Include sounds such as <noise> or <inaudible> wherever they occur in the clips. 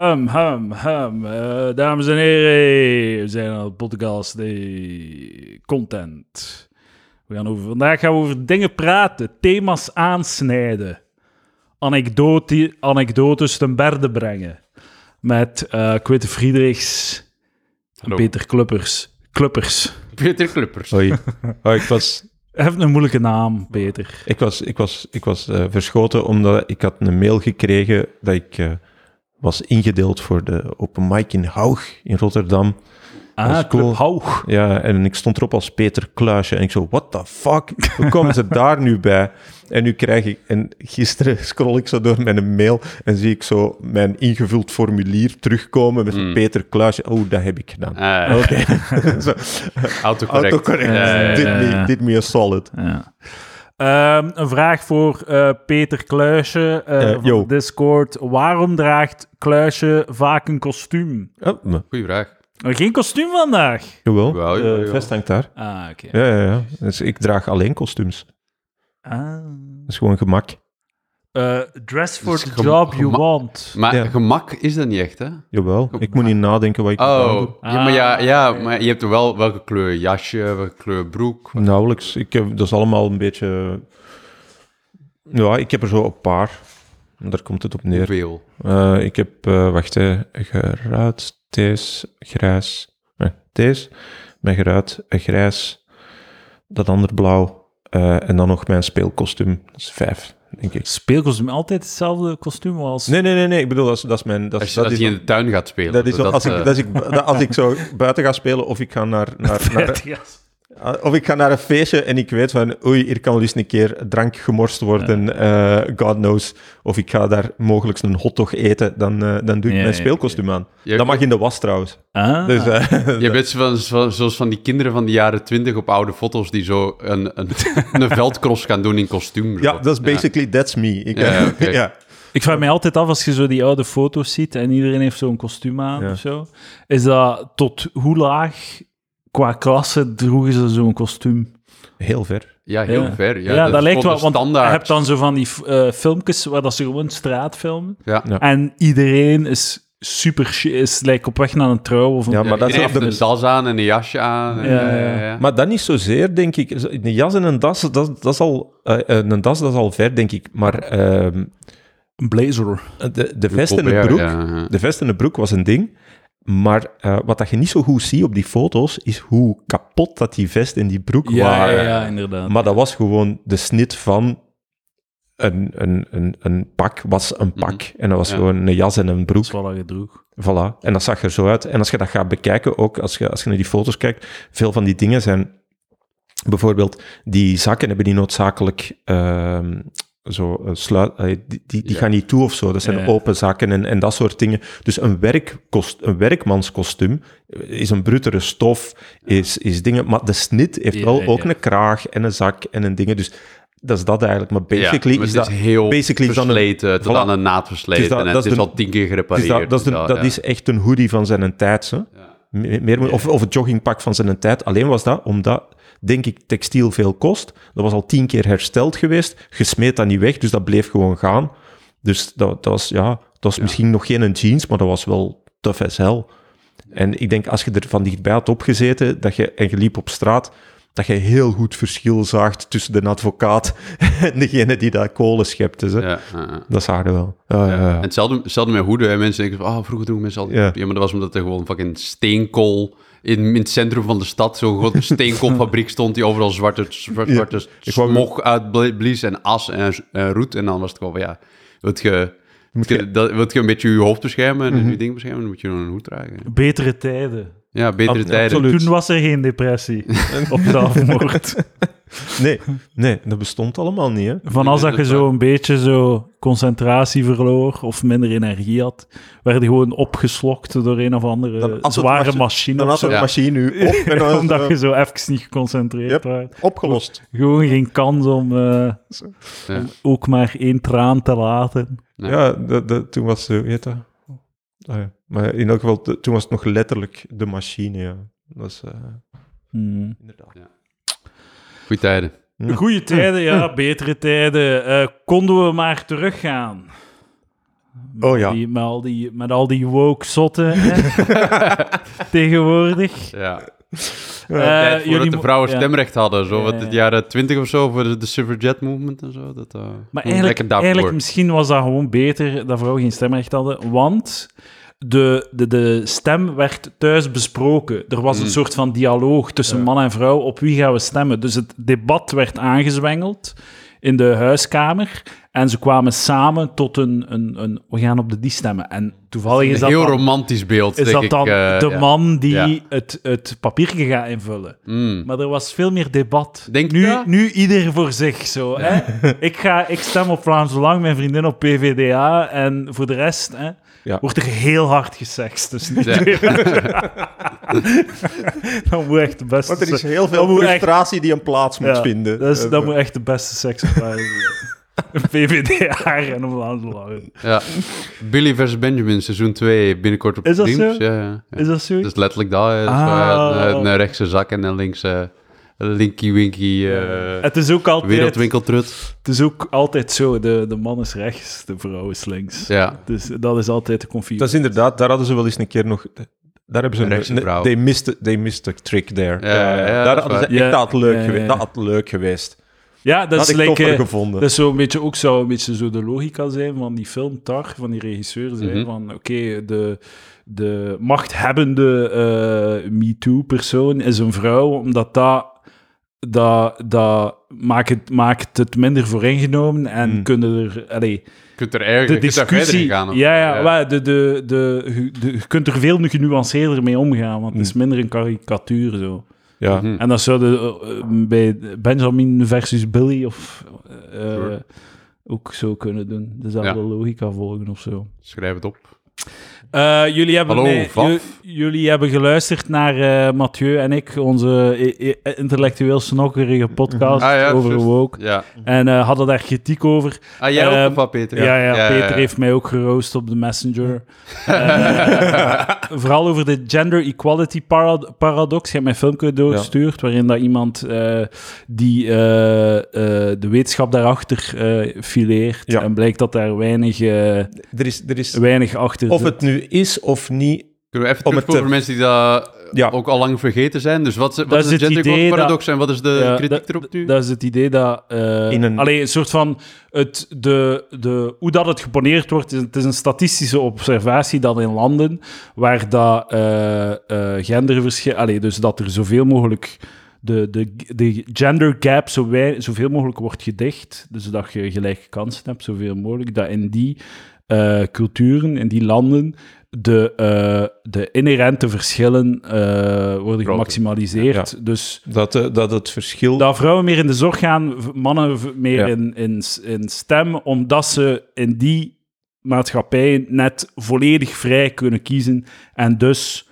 Hum, hum, hum. Eh, dames en heren, we zijn aan het podcast de content. We gaan over, vandaag gaan we over dingen praten, thema's aansnijden, anekdote, anekdotes ten berde brengen. Met uh, Friedrichs en Hallo. Peter Kluppers. Kluppers. Peter Kluppers. Hoi. Oh, ik was, Hij heeft een moeilijke naam, Peter. ik was, ik was, ik was eh, verschoten omdat ik had een mail gekregen dat ik eh, was ingedeeld voor de open mic in Haug in Rotterdam. Ah, cool. Haug. Ja, en ik stond erop als Peter Kluisje. En ik zo, what the fuck? Hoe komen ze daar nu bij? En nu krijg ik... En gisteren <laughs> scroll ik zo door mijn mail en zie ik zo mijn ingevuld formulier terugkomen met Mm. Peter Kluisje. Oh, dat heb ik gedaan. Ah, Oké. <laughs> <laughs> Zo, autocorrect. Did, me, ja. did me a solid. Ja. Ehm, een vraag voor eh, Peter Kluisje eh, Eh, van. Discord. Waarom draagt Kluisje vaak een kostuum? Oh, Goeie vraag. Geen kostuum vandaag. jawel. Wel, vest hangt daar. Ah, oké. Ja, ja, ja. Dus ik draag alleen kostuums. Ah. Dat is gewoon gemak. Eh, dress for Dus the gem- job you want. Maar Ja. gemak is dat niet echt, hè? Jawel. Ik moet niet nadenken wat ik moet aandoen. Oh, ja, maar, ja, Ah, ja, maar je hebt er wel welke kleur jasje, welke kleur broek. Nauwelijks. Ik heb, dat is allemaal een beetje... Ja, ik heb er zo een paar. Daar komt het op neer. Hoeveel? Eh, ik heb, eh, wacht, hè, geruit, deze, grijs. Nee, deze, met geruit, eh, grijs, dat ander blauw. eh, en dan nog mijn speelkostuum. Dat is vijf, denk ik. Speelkostuum altijd hetzelfde kostuum als... Nee, nee, nee, nee. Ik bedoel, dat is, dat is mijn... Dat, is- Als, dat als is, je in de tuin gaat spelen. dat is zo, als, eh, ik, dat is ik, dat- als ik zo <laughs> buiten ga spelen of ik ga naar, naar, <laughs> naar, Of ik ga naar een feestje en ik weet van, oei, hier kan wel eens een keer drank gemorst worden, eh, God knows. Of ik ga daar mogelijk een hotdog eten, dan, eh, dan doe ik Ja, mijn ja, speelkostuum aan. Dat mag in de was trouwens. Ah. Dus, eh, Je bent zo- zo- zoals van die kinderen van de jaren twintig op oude foto's die zo een, een, een veldcross gaan doen in kostuum. ja, dat is basically, that's me. Ik, Ja, eh, <laughs> oké. ja. Ik vraag mij altijd af, als je zo die oude foto's ziet en iedereen heeft zo'n kostuum aan Ja. of zo, is dat tot hoe laag qua klasse droegen ze zo'n kostuum? Heel ver. Ja, heel Ja. ver. Ja, Ja, dat, is lijkt wel, want standaard. je hebt dan zo van die eh, filmpjes waar dat ze gewoon straat filmen Ja. Ja. en iedereen is super, is lijkt op weg naar een trouw of een... Ja, maar dat is de- een das aan en een jasje aan. en, Ja, eh, ja. ja. Maar dat niet zozeer, denk ik. Een jas en een das, dat, dat is al... eh, een das, dat is al ver, denk ik. Maar ehm, een blazer. de, de vest en de broek... ja, ja. De vest en de broek was een ding. Maar eh, wat dat je niet zo goed ziet op die foto's, is hoe kapot dat die vest en die broek Ja, waren. ja, ja, inderdaad. Maar dat was gewoon de snit van een, een, een, een pak, was een pak. En dat was Ja. gewoon een jas en een broek. Dat je droeg. Voilà. En dat zag er zo uit. En als je dat gaat bekijken, ook als je, als je naar die foto's kijkt, veel van die dingen zijn... Bijvoorbeeld, die zakken hebben die noodzakelijk... ehm, zo eh, sluit, eh, die, die, die Ja. gaan niet toe of zo. Dat zijn Ja. open zakken en, en dat soort dingen. Dus een, werkkost, een werkmanskostuum is een brutere stof, is, is dingen... Maar de snit heeft Ja, wel ook een kraag en een zak en een dingen. Dus dat is dat eigenlijk. Maar basically maar is dat... heel basically een- versleten, tot Voilà. aan de naad versleten. Het is dat- en dat het is de- al tien keer Dus gerepareerd. dat, dat, is, een- dat is echt een hoodie van zijn tijd. Hè? Meer, of, of het joggingpak van zijn tijd. Alleen was dat omdat, denk ik, textiel veel kost. Dat was al tien keer hersteld geweest. Gesmeed dat niet weg, dus dat bleef gewoon gaan. Dus dat, dat was, ja, dat was misschien nog geen jeans, maar dat was wel tough as hell. En ik denk, als je er van dichtbij had opgezeten dat je, en je liep op straat, dat je heel goed verschil zaagt tussen de advocaat <laughs> en degene die dat kolen schepte. Hè? Ja, ja, ja. Dat zag je wel. Ja, ja, Ja. ja. En hetzelfde, hetzelfde met hoeden. Hè. Mensen denken van, oh, vroeger droegen mensen altijd... Ja. Ja. maar dat was omdat er gewoon fucking steenkool in, in het centrum van de stad, zo'n grote <laughs> steenkoolfabriek stond die overal zwarte, zwarte, Ja. zwarte smog uitblies en as en, en roet. En dan was het gewoon van, ja, wilt je, Moet je, dat, wilt je een beetje je hoofd beschermen en Mhm. je ding beschermen, dan moet je nog een hoed dragen. Betere tijden. Ja, betere Ab- tijden. absoluut. Toen was er geen depressie <laughs> of zelfmoord. <laughs> Nee, nee, dat bestond allemaal niet. Hè? Van als dat je zo een beetje zo concentratie verloor of minder energie had, werd je gewoon opgeslokt door een of andere Dan zware machi- machine Dan of had zo. de Ja. machine nu op en <laughs> dan Omdat eh, je zo even niet geconcentreerd Yep. was. opgelost. Gewoon geen kans om eh, Ja. ook maar één traan te laten. Ja. Ja, de, de, toen was ze, weet je, ah, ja. maar in elk geval, toen was het nog letterlijk de machine, ja. Dat is eh, Hmm. inderdaad. Goeie tijden. Ja. Goeie tijden, ja, betere tijden. Eh, konden we maar teruggaan? Oh ja. Die, met, al die, met al die woke zotten hè, <laughs> tegenwoordig. Ja. Eh, Tijd voordat jullie de vrouwen ja. stemrecht hadden, zo Ja, wat ja. het jaren twintig of zo, voor de, de suffragette movement en zo. Dat, eh, Maar eigenlijk, eigenlijk misschien was dat gewoon beter dat vrouwen geen stemrecht hadden, want de, de, de stem werd thuis besproken. Er was een Mm. soort van dialoog tussen man en vrouw op wie gaan we stemmen. Dus het debat werd aangezwengeld in de huiskamer en ze kwamen samen tot een, een, een we gaan op de die stemmen. En toevallig is een dat heel dan, romantisch beeld, is denk dat ik. dan eh, de ja. man die Ja. het, het papiertje gaat invullen. Mm. Maar er was veel meer debat. Denk nu, dat? nu ieder voor zich zo. Hè? <laughs> ik, ga, ik stem op Vlaams Belang, mijn vriendin op PVDA. En voor de rest hè, Ja. wordt er heel hard gesext. Dus niet <laughs> <laughs> <laughs> Dat moet echt de beste Want er is heel dat veel echt- frustratie die een plaats moet ja, vinden. Dat, is, Eh, dat moet echt de beste seks zijn. Een PVDA en op Vlaams Belang. Ja. Billy vs. Benjamin, seizoen 2, binnenkort op Is dat streams. zo? Ja, ja, ja. Is dat zo? Dat is letterlijk dat. Dat Ah. wel, een, een rechtse zak en een linkse linky winky eh het, is ook altijd, wereldwinkeltrut. het is ook altijd zo. De, de man is rechts, de vrouw is links. Ja. Dus dat is altijd de confie. Dat is inderdaad, daar hadden ze wel eens een keer nog... Daar hebben ze Een een... vrouw. They missed, they missed a trick there. Ja, ja, ja, daar hadden ze waar. echt Ja, dat had leuk ja, ja, geweest. ja. Dat had leuk geweest. Ja, dat, Dat is toffer eh, gevonden. Dat is zo een beetje, ook zo een beetje zo de logica zijn van die film Tar, van die regisseur. Zei Mhm. van, oké, de, de machthebbende eh MeToo-persoon is een vrouw, omdat dat, dat, dat maakt, het, maakt het minder vooringenomen en Hmm. kunnen er... Allee, kunt er de eigenlijk je kunt daar verder discussie... in gaan. of- ja, ja, maar de, de, de, je- de- je kunt er veel genuanceerder mee omgaan, want het is Hmm. minder een karikatuur zo. Ja. Mhm. En dat zou de, eh, bij Benjamin versus Billy of eh, Sure. ook zo kunnen doen. Dezelfde Ja. logica volgen of zo. Schrijf het op. Eh, jullie, hebben Hallo, jullie hebben geluisterd naar eh, Mathieu en ik, onze i- intellectueel snokkerige podcast Ah, ja, over woke. Ja. En eh, hadden daar kritiek over. Ah, jij Ehm, ook wat, Peter? Ja, ja, Peter heeft mij ook geroost op de Messenger. Eh, <laughs> vooral over de gender equality parad- paradox. Je hebt mij een filmpje doorgestuurd waarin dat iemand eh, die eh, eh, de wetenschap daarachter eh fileert. En blijkt dat daar weinig, eh, Er is, er is, weinig achter of het nu is of niet... Kunnen we even Om terugkomen het te- voor mensen die dat Ja. ook al lang vergeten zijn? Dus wat, is- wat Dat is is de het gender idee equality dat- paradox en wat is de Ja, kritiek dat- erop nu? Dat is het idee dat... eh In een- allee, een soort van... Het, de, de, hoe dat het geponeerd wordt, is, het is een statistische observatie dat in landen waar dat eh eh genderverschil... Allee, dus dat er zoveel mogelijk... De, de, de gender gap zo wij, zoveel mogelijk wordt gedicht, dus dat je gelijke kansen hebt, zoveel mogelijk, dat in die eh, culturen, in die landen, de, eh, de inherente verschillen eh, worden gemaximaliseerd. Dus Dat, dat het verschil... dat vrouwen meer in de zorg gaan, mannen meer Ja. in, in, in stem, omdat ze in die maatschappij net volledig vrij kunnen kiezen en dus,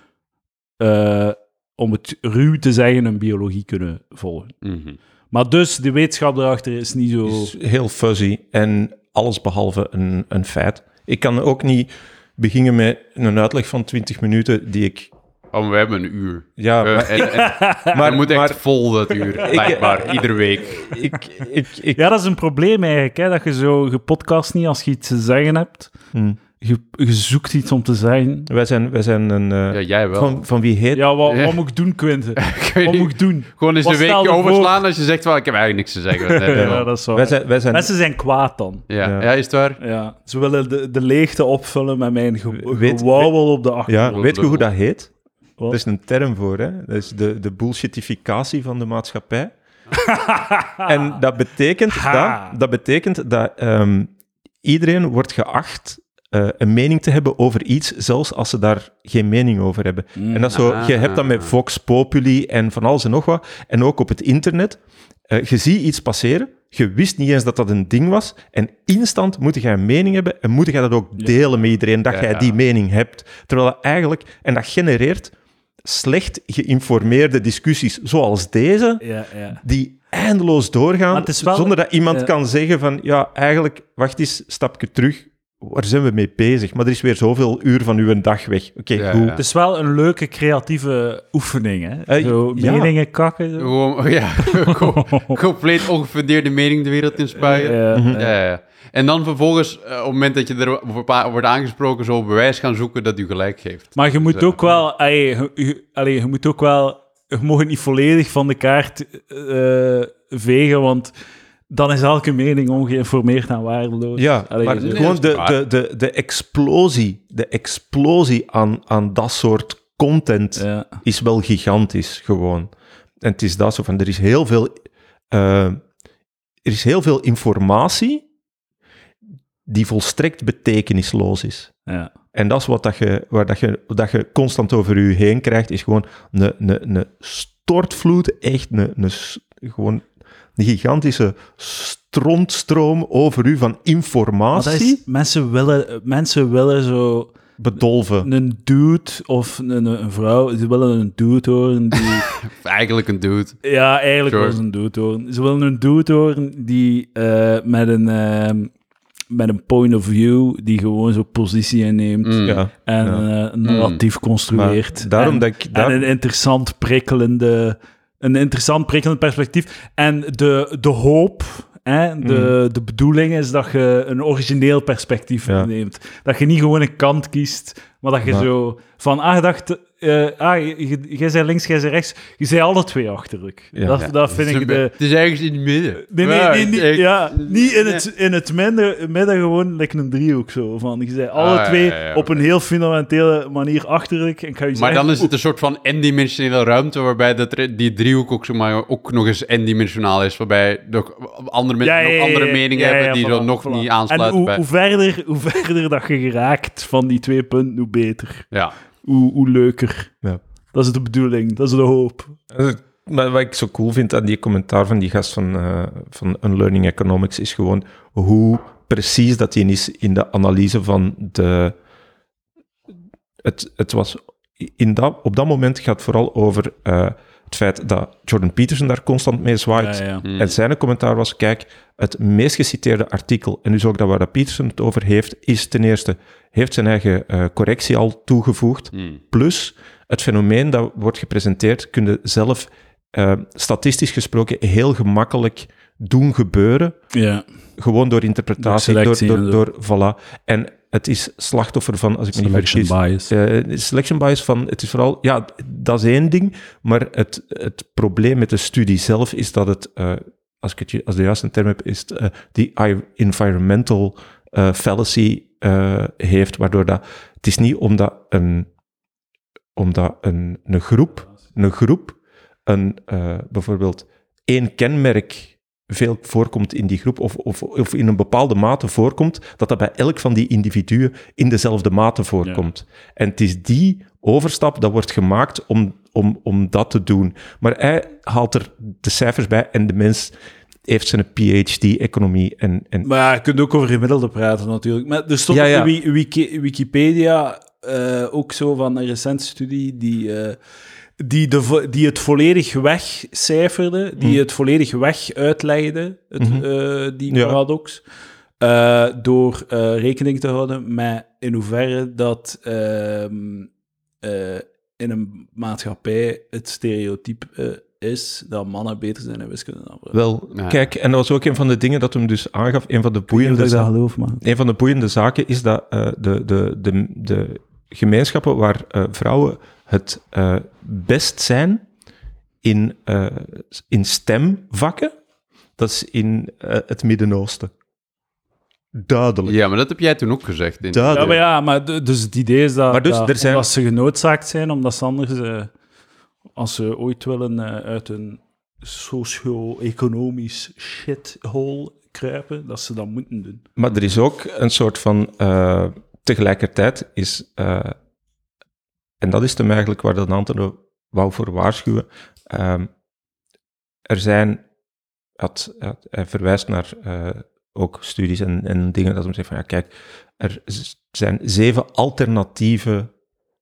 om het ruw te zeggen, een biologie kunnen volgen. Mhm. Maar dus, de wetenschap erachter is niet zo... is heel fuzzy en alles behalve een, een feit. Ik kan ook niet beginnen met een uitleg van 20 minuten die ik... Oh, we hebben een uur. Ja, Eh, maar en, en, <laughs> maar, maar, moet echt maar vol dat uur, <laughs> blijkbaar, iedere week. <laughs> ik, ik, ik, Ja, dat is een probleem eigenlijk, hè, dat je zo gepodcast niet als je iets te zeggen hebt. Hm. Je, je zoekt iets om te zeggen. Wij zijn, wij zijn een... eh, Ja, jij wel. van, van wie heet... Ja, wat, Ja. wat moet ik doen, Quinten? <laughs> Ik weet Wat moet ik doen? Gewoon eens Wat een stel weekje je voor? overslaan als je zegt, van, ik heb eigenlijk niks te zeggen. <laughs> Nee, Ja, ja, dat is wij zijn, wij zijn, Mensen zijn kwaad dan. ja. Ja. ja, is het waar? Ja, ze willen de, de leegte opvullen met mijn ge Weet- gewauwel op de achtergrond. ja, weet je hoe dat heet? Wat? Er is een term voor, hè? Dat is de, de bullshitificatie van de maatschappij. <laughs> en dat betekent Ha. dat, dat, betekent dat ehm, iedereen wordt geacht eh, een mening te hebben over iets, zelfs als ze daar geen mening over hebben. Mm. En dat zo, Ah. je hebt dat met Vox Populi en van alles en nog wat. En ook op het internet. Eh, je ziet iets passeren, je wist niet eens dat dat een ding was. En instant moet je een mening hebben en moet je dat ook delen met iedereen, dat Ja, jij ja. die mening hebt. Terwijl dat eigenlijk, en dat genereert slecht geïnformeerde discussies zoals deze, Ja, ja. die eindeloos doorgaan, wel- zonder dat iemand kan zeggen van, ja, eigenlijk, wacht eens, stapje terug. Waar zijn we mee bezig? Maar er is weer zoveel uur van uw dag weg. Oké, Ja, goed. ja. Het is wel een leuke creatieve oefening, hè? Eh, zo ja. meningen kakken. Zo. Gewoon, ja, <laughs> co- compleet ongefundeerde mening de wereld in spuien. Ja, Mhm. ja. Ja, ja. En dan vervolgens, eh, op het moment dat je er wordt aangesproken, zo bewijs gaan zoeken dat u gelijk geeft. Maar je moet ook wel, allee, je, je- allee, je moet ook wel, je mag niet volledig van de kaart eh, vegen, want dan is elke mening ongeïnformeerd en waardeloos. Ja, Allee, maar gewoon de, de, de, de explosie, de explosie aan, aan dat soort content ja. is wel gigantisch, gewoon. En het is dat zo van, er is heel veel, eh, er is heel veel informatie die volstrekt betekenisloos is. Ja. En dat is wat dat je, waar dat je, dat je constant over je heen krijgt, is gewoon een, een, een stortvloed, echt een, een, gewoon een gigantische strontstroom over u van Maar informatie dat is, mensen, willen, mensen willen zo bedolven. een dude of een, een vrouw, ze willen een dude horen die... <laughs> Eigenlijk een dude. ja, eigenlijk Sure. wel ze een dude horen. Ze willen een dude horen die eh, met, een, ehm, met een point of view, die gewoon zo positie inneemt Mm. Ja, en ja. eh, een narratief construeert. Maar daarom en, dat ik... daar- en een interessant prikkelende... Een interessant prikkelend perspectief. En de, de hoop, hè, de, de bedoeling is dat je een origineel perspectief Ja. neemt. Dat je niet gewoon een kant kiest, maar dat je zo van, ah, dacht, eh, ah, jij zei links, jij zei rechts. Je zei alle twee achterlijk. Ja. dat, Ja, dat vind ik de... Het is ergens in het midden. Nee, nee, nee, echt. ja, niet in het, in het midden, midden gewoon like een driehoek zo. Van, je zei alle Ah, twee ja, ja. op een heel fundamentele manier achterlijk. En ik ga je Maar zeggen, dan is het een soort van n-dimensionele ruimte, waarbij dat, die driehoek ook, maar, ook nog eens n-dimensionaal is, waarbij nog andere mensen Ja, ja, nog ja, andere ja, meningen ja, ja, hebben die voilà, zo nog voilà. niet En aansluiten hoe, bij... hoe, verder, hoe <laughs> verder dat je geraakt van die twee punten, hoe beter. Ja. Hoe, hoe leuker. Ja. Dat is de bedoeling, dat is de hoop. Maar wat ik zo cool vind aan die commentaar van die gast van, eh, van Unlearning Economics is gewoon hoe precies dat hij is in de analyse van de... Het, het was in dat, op dat moment gaat het vooral over eh, het feit dat Jordan Peterson daar constant mee zwaait. Ja, ja. Mm. En zijn commentaar was, kijk, het meest geciteerde artikel, en dus ook dat waar dat Peterson het over heeft, is ten eerste, heeft zijn eigen eh, correctie al toegevoegd, Mm. plus het fenomeen dat wordt gepresenteerd, kun je zelf eh, statistisch gesproken heel gemakkelijk doen gebeuren, ja. gewoon door interpretatie, Door door, selectie door, en door, voilà. En het is slachtoffer van, als ik me niet Selection vergis, bias. eh, selection bias van, het is vooral, ja, dat is één ding, maar het, het probleem met de studie zelf is dat het, eh, als ik het als de juiste term heb, is het, eh, die environmental fallacy heeft, waardoor dat, het is niet omdat een, omdat een, een groep, een groep, een, bijvoorbeeld één kenmerk veel voorkomt in die groep, of, of, of in een bepaalde mate voorkomt, dat dat bij elk van die individuen in dezelfde mate voorkomt. En het is die overstap dat wordt gemaakt om, om, om dat te doen. Maar hij haalt er de cijfers bij en de mens heeft zijn PhD-economie. En, en Maar je kunt ook over gemiddelde praten natuurlijk. Maar er stond Ja, Wiki- Wikipedia eh, ook zo van een recente studie die, eh, die, de, die het volledig wegcijferde, die Mhm. het volledig weg uitlegde, het, Mhm. eh, die Ja. paradox, eh, door eh, rekening te houden met in hoeverre dat ehm, eh, in een maatschappij het stereotype eh, is dat mannen beter zijn in wiskunde dan vrouwen. wel, Ja. kijk, en dat was ook een van de dingen dat hem dus aangaf, een van de boeiende dat zaken. geloof, maar... Een van de boeiende zaken is dat eh, de, de, de, de gemeenschappen waar eh, vrouwen het eh, best zijn in, eh, in stemvakken, dat is in eh, het Midden-Oosten. Duidelijk. Ja, maar dat heb jij toen ook gezegd. In... Ja, Duidelijk. maar ja, maar dus het idee is dat, Maar dus dat, er zijn- omdat ze genoodzaakt zijn, omdat ze anders, als ze ooit willen eh, uit een socio-economisch shithole kruipen, dat ze dat moeten doen. Maar er is ook een soort van. eh, tegelijkertijd is. En dat is hem eigenlijk waar dat Anton wou voor waarschuwen. ehm, er zijn. Had, had- hij verwijst naar eh, ook studies en, en dingen dat hem zegt van ja, kijk, er zijn zeven alternatieve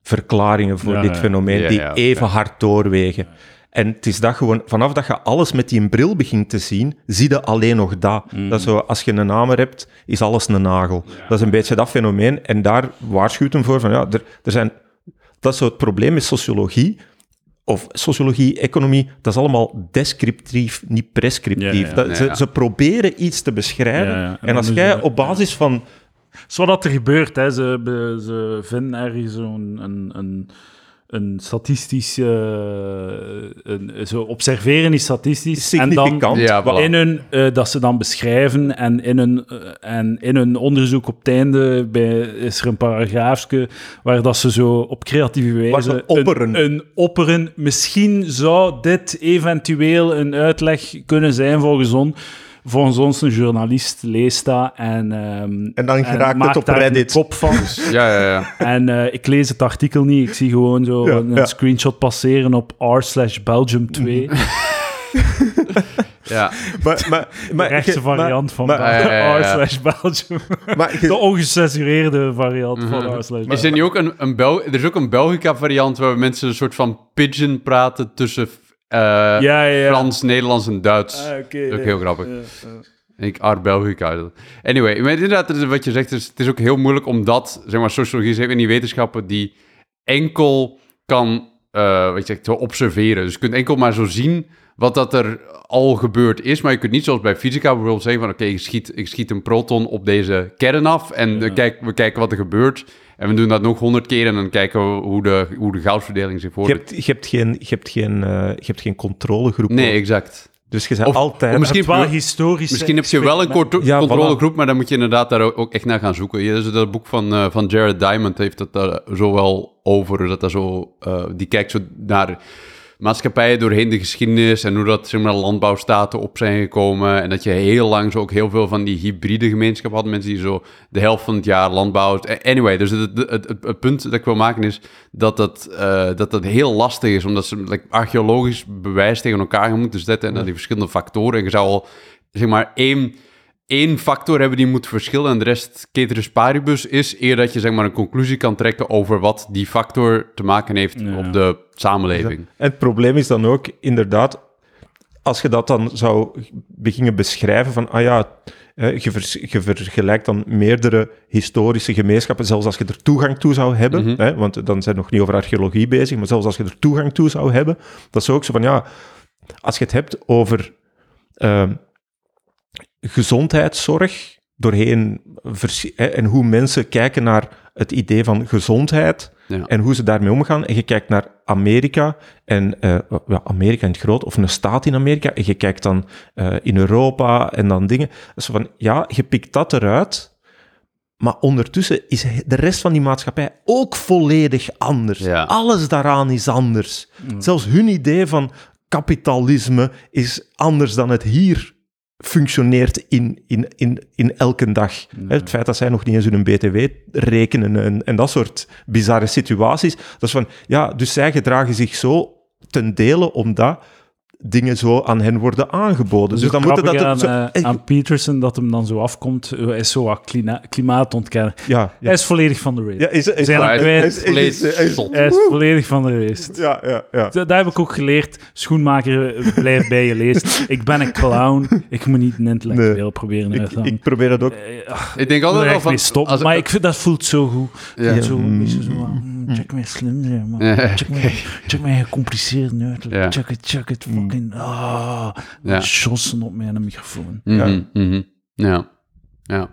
verklaringen voor Ja, dit ja. fenomeen Ja, die even hard doorwegen. En het is dat gewoon, vanaf dat je alles met die bril begint te zien, zie je alleen nog dat. dat is zo, als je een namer hebt, is alles een nagel. Dat is een beetje dat fenomeen. En daar waarschuwt hem voor van, ja, er, er zijn... Dat is zo het probleem met sociologie, of sociologie, economie, dat is allemaal descriptief, niet prescriptief. Ja, ja. Dat- Nee, ze, ja. ze proberen iets te beschrijven. Ja, ja. En als jij op basis van... Zo wat er gebeurt, hè. Ze, ze vinden ergens zo'n een, een, een statistische... eh, een, zo observeren is statistisch. En dan. Ja, voilà. in hun, eh, dat ze dan beschrijven en in hun, eh, en in hun onderzoek op het einde bij, is er een paragraafje waar dat ze zo op creatieve wijze opperen. Een, een opperen. Misschien zou dit eventueel een uitleg kunnen zijn volgens ons. Volgens ons een journalist leest dat en, ehm, En dan geraakt het op Reddit. een kop van. <laughs> Ja, ja, ja. En eh, ik lees het artikel niet. Ik zie gewoon zo Ja, een, ja. screenshot passeren op r slash Belgium 2. <laughs> ja. Maar, maar, maar, de rechtse variant van maar- Ja, ja, ja, ja. r slash Belgium. Maar, De ongecensureerde variant van Mhm. r slash Is er, niet ook een, een Bel er is ook een Belgica-variant waar mensen een soort van pigeon praten tussen Ja, ja, ja. Frans, Nederlands en Duits. Ah, dat is ook heel grappig. Ik, Art Belgica. Anyway, maar inderdaad, wat je zegt, het is, het is ook heel moeilijk omdat, zeg maar, sociologie is van die wetenschappen die enkel kan, eh wat je zegt, observeren. Dus je kunt enkel maar zo zien wat dat er al gebeurd is, maar je kunt niet zoals bij fysica bijvoorbeeld zeggen van, oké, ik, schiet, ik schiet een proton op deze kern af en we kijken wat er gebeurt. En we doen dat nog honderd keer en dan kijken we hoe de, hoe de goudverdeling zich je, voordoet. hebt, je, hebt geen, je, hebt geen, eh, je hebt geen controlegroep. Nee, exact. Dus je bent Of- altijd... of misschien- Het wel historisch. Misschien heb je wel een kort- Ja, controlegroep, maar dan moet je inderdaad daar ook echt naar gaan zoeken. Ja, dus dat boek van, eh, van Jared Diamond heeft het daar zo wel over. Dat dat zo, eh, die kijkt zo naar maatschappijen doorheen de geschiedenis en hoe dat zeg maar, landbouwstaten op zijn gekomen. En dat je heel lang zo ook heel veel van die hybride gemeenschappen had. Mensen die zo de helft van het jaar landbouw... Anyway, dus het, het, het, het punt dat ik wil maken is dat dat, eh, dat, dat heel lastig is. Omdat ze like, archeologisch bewijs tegen elkaar gaan moeten zetten. En dan die verschillende factoren. En je zou al, zeg maar, één één factor hebben die moet verschillen en de rest ceteris paribus is, eer dat je zeg maar een conclusie kan trekken over wat die factor te maken heeft Ja. op de samenleving. En het probleem is dan ook, inderdaad, als je dat dan zou beginnen beschrijven van, ah ja, eh, je, vers- je vergelijkt dan meerdere historische gemeenschappen, zelfs als je er toegang toe zou hebben, Mhm. hè, want dan zijn we nog niet over archeologie bezig, maar zelfs als je er toegang toe zou hebben, dat is ook zo van, ja, als je het hebt over ehm, gezondheidszorg doorheen en hoe mensen kijken naar het idee van gezondheid Ja. en hoe ze daarmee omgaan. En je kijkt naar Amerika en eh, ja, Amerika in het groot, of een staat in Amerika, en je kijkt dan eh, in Europa en dan dingen. Dus van, ja, je pikt dat eruit, maar ondertussen is de rest van die maatschappij ook volledig anders. Ja. Alles daaraan is anders. Zelfs hun idee van kapitalisme is anders dan het hier functioneert in, in, in, in elke dag. Hè, Het feit dat zij nog niet eens hun BTW rekenen en, en dat soort bizarre situaties. Dat is van, ja, dus zij gedragen zich zo ten dele omdat dingen zo aan hen worden aangeboden. Dus dan moeten dat... aan, zo- eh, aan Peterson dat hem dan zo afkomt. eh, Hij is zo wat klima klimaatontkenner. ja, ja. Hij is volledig van de race. Ja, is, is, Zijn hij kwijt. is. Hij is volledig van de race. Ja, ja, ja. Dat dat heb ik ook geleerd. Schoenmaker eh, blijft bij je leest. Ik ben een clown. Ik moet niet een intellectueel Nee. proberen uit Ik, te hangen. ik probeer dat ook... Eh, ach, Ik denk altijd wel echt van... als- maar ik vind dat voelt zo goed. Ja. Ja. Zo, Mm. zo mm, check mij slim zijn, man. Ja, Check mij, check mij gecompliceerd uiterlijk. Check it, check it, fucking... Ah, Ja. Jossen op mijn microfoon. Mhm, mhm. Ja. Ja.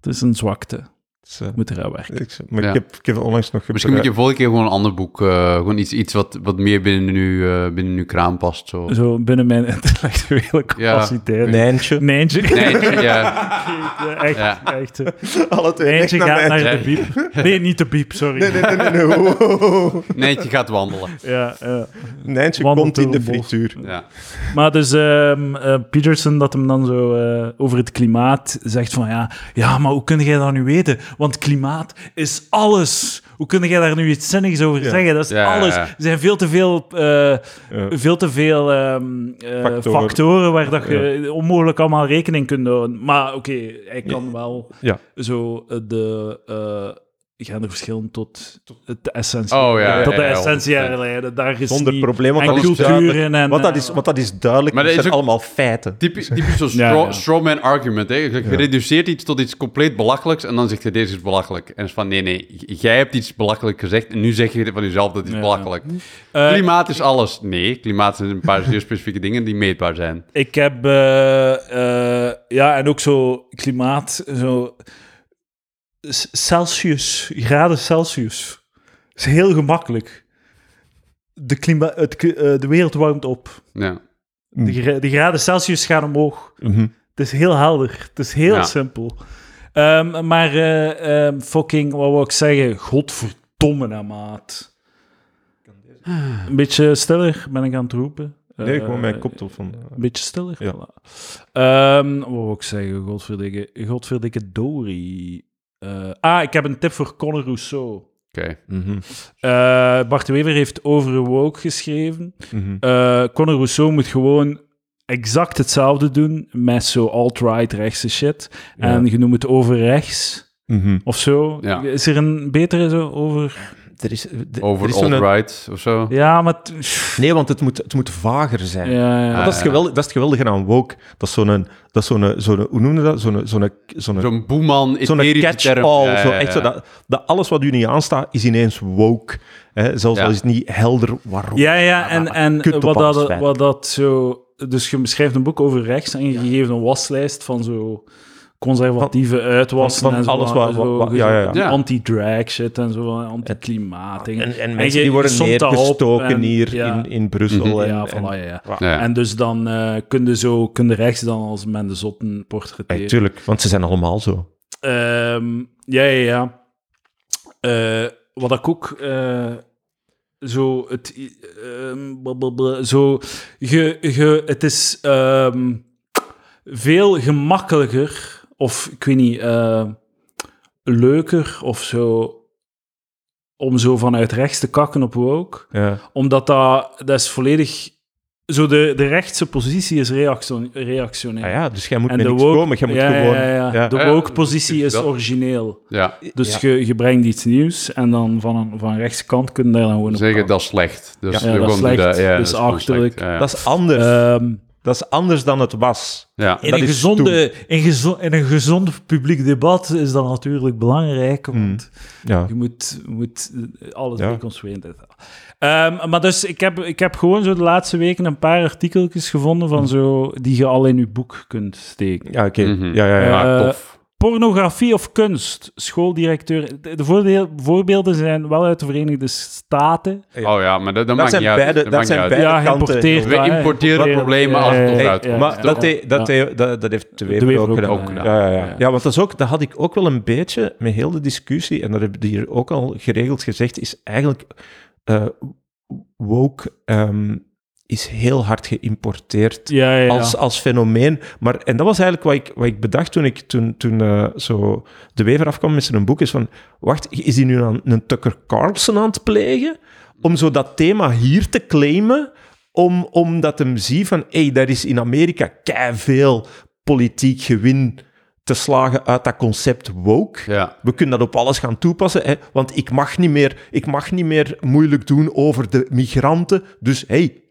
Het is een zwakte. Dus, Ik moet eraan werken. ik, maar Ja. ik, heb, ik heb onlangs nog... Misschien moet je volgende keer gewoon een ander boek, eh, gewoon iets, iets wat, wat meer binnen nu, eh, binnen uw kraam past. Zo. Zo binnen mijn intellectuele capaciteit. Nijntje. Neentje. Nee, ja. <laughs> Echt, Ja. echt. <laughs> Alle twee Neentje echt gaat Nijntje. naar de biep. Nee, niet de biep, sorry. Nee, nee, nee, nee. Oh, oh, oh. Neentje gaat wandelen. Ja, ja. Nijntje Wandelt komt in de frituur. Ja. Maar dus ehm, eh, Peterson, dat hem dan zo eh, over het klimaat zegt van ja, ja, maar hoe kun jij dat nu weten? Want klimaat is alles. Hoe kun jij daar nu iets zinnigs over Ja. zeggen? Dat is Ja, alles. Er zijn veel te veel, eh, Ja. veel, te veel ehm, eh, Factoren. factoren. waar dat je onmogelijk allemaal rekening kunt houden. Maar oké, hij kan wel Ja. zo eh, de... gaan er verschillen tot het essentie. Oh, ja, tot ja, de ja, essentie 100%. herleiden. Daar is Zonder niet- probleem, want dat is culturen duidelijk. en... Want dat is, want dat is duidelijk, Maar dat zijn is ook- allemaal feiten. Typisch, typisch zo'n <laughs> Ja, straw, ja. strawman argument. Hè. Je, reduceert iets tot iets compleet belachelijks en dan zeg je deze is belachelijk. En het is van nee, nee, jij hebt iets belachelijk gezegd en nu zeg je van jezelf dat is Ja. belachelijk. eh, Klimaat is alles. Nee, klimaat zijn een paar zeer specifieke dingen die meetbaar zijn. Ik heb, eh, eh, ja, en ook zo klimaat, zo Celsius, graden Celsius. is heel gemakkelijk. De, klima het, eh, de wereld warmt op. Ja. De, de graden Celsius gaan omhoog. Mhm. Het is heel helder. Het is heel Ja. simpel. Ehm, maar eh, ehm, fucking, wat wil ik zeggen? Godverdomme, nou, maat. Een beetje stiller ben ik aan het roepen. Nee, Eh, gewoon mijn koptelefoon. Een beetje stiller. Ja. Voilà. Ehm, wat wil ik zeggen? Godverdikke, Godverdikke Dory. Eh, ah, ik heb een tip voor Conor Rousseau. Oké. Mhm. Eh, Bart de Wever heeft over woke geschreven. Mhm. Eh Conor Rousseau moet gewoon exact hetzelfde doen met zo alt-right rechtse shit. Ja. En je noemt het over rechts Mhm. of zo. Ja. Is er een betere zo over... Er is, er- er Over is zo'n- alt-right of zo. Ja, maar... Nee, want het moet, het moet vager zijn. Ja, ja. Want dat, is geweldig, dat is het geweldige aan woke. Dat is zo'n... Dat is zo'n, zo'n hoe noem je dat? Zo'n, zo'n, zo'n, Zo'n boeman, zo'n catch-all. Ja, zo, ja, echt zo dat, dat alles wat u niet aanstaat, is ineens woke. Hè? Zelfs Ja. al is het niet helder waarom. Ja, ja, en, en wat, dat, wat dat zo... Dus je beschrijft een boek over rechts en je geeft een waslijst van zo conservatieve uitwassen van en zo, alles wat- zo- wat- ja, ja, ja. Ja. anti-drag shit en zo, anti-klimaat. En, en mensen die je worden neergestoken en- hier ja. in, in Brussel. En, ja, en- voilà, ja, ja. Ja. En dus dan eh kun je zo, kun je rechts dan als men de zotten portretteren. Ja, tuurlijk, want ze zijn allemaal zo. Ehm, ja, ja, ja. Eh, wat ik ook eh, zo het ehm, blablabla, zo ge, ge, het is ehm, veel gemakkelijker of ik weet niet eh, leuker of zo om zo vanuit rechts te kakken op woke Ja. omdat dat, dat is volledig zo de, de rechtse positie is reactio- reactionair Ah ja, dus jij moet en met de niks woke, komen. Jij moet ja, gewoon... ja, ja. ja. De woke-positie is origineel. Ja, Dus Ja. je, je brengt iets nieuws en dan van, een, van rechtse kant kun je daar dan gewoon op zeggen dat is slecht. Dus Ja, dat slecht. Dus dat is gewoon achterlijk. slecht. Ja, ja. Dat is anders. Ehm, dat is anders dan het was. Ja. in, Dat een gezonde, in, gezo- in een gezond publiek debat is dat natuurlijk belangrijk, want Ja. je moet, moet alles Ja. reconstrueren. Ehm, maar dus, ik heb, ik heb gewoon zo de laatste weken een paar artikeltjes gevonden van zo, die je al in je boek kunt steken. Ja, oké. Mhm. Ja, ja, ja. Ja, Eh, tof. Pornografie of kunst? Schooldirecteur. De, voordeel- voorbeelden zijn wel uit de Verenigde Staten. Oh ja, maar dat, dat dat maakt zijn niet uit. beide- Dat zijn uit. beide ja, kanten. We importeren problemen als het Ja, ja, maar dat, heeft de De Wever Wever ook ook gedaan. Ja, ja, ja. ja. ja, want dat, is ook, dat had ik ook wel een beetje met heel de discussie, en dat heb je hier ook al geregeld gezegd, is eigenlijk eh, woke ehm, is heel hard geïmporteerd Ja, ja, ja. als, als fenomeen. Maar, en dat was eigenlijk wat ik, wat ik bedacht toen, ik, toen, toen eh, zo de Wever afkwam met zijn boek, is van, wacht, is hij nu aan een Tucker Carlson aan het plegen? Om zo dat thema hier te claimen, om, omdat hem ziet van, hé, hey, daar is in Amerika veel politiek gewin te slagen uit dat concept woke. Ja. We kunnen dat op alles gaan toepassen, hè, want ik mag, niet meer, ik mag niet meer moeilijk doen over de migranten. Dus hey,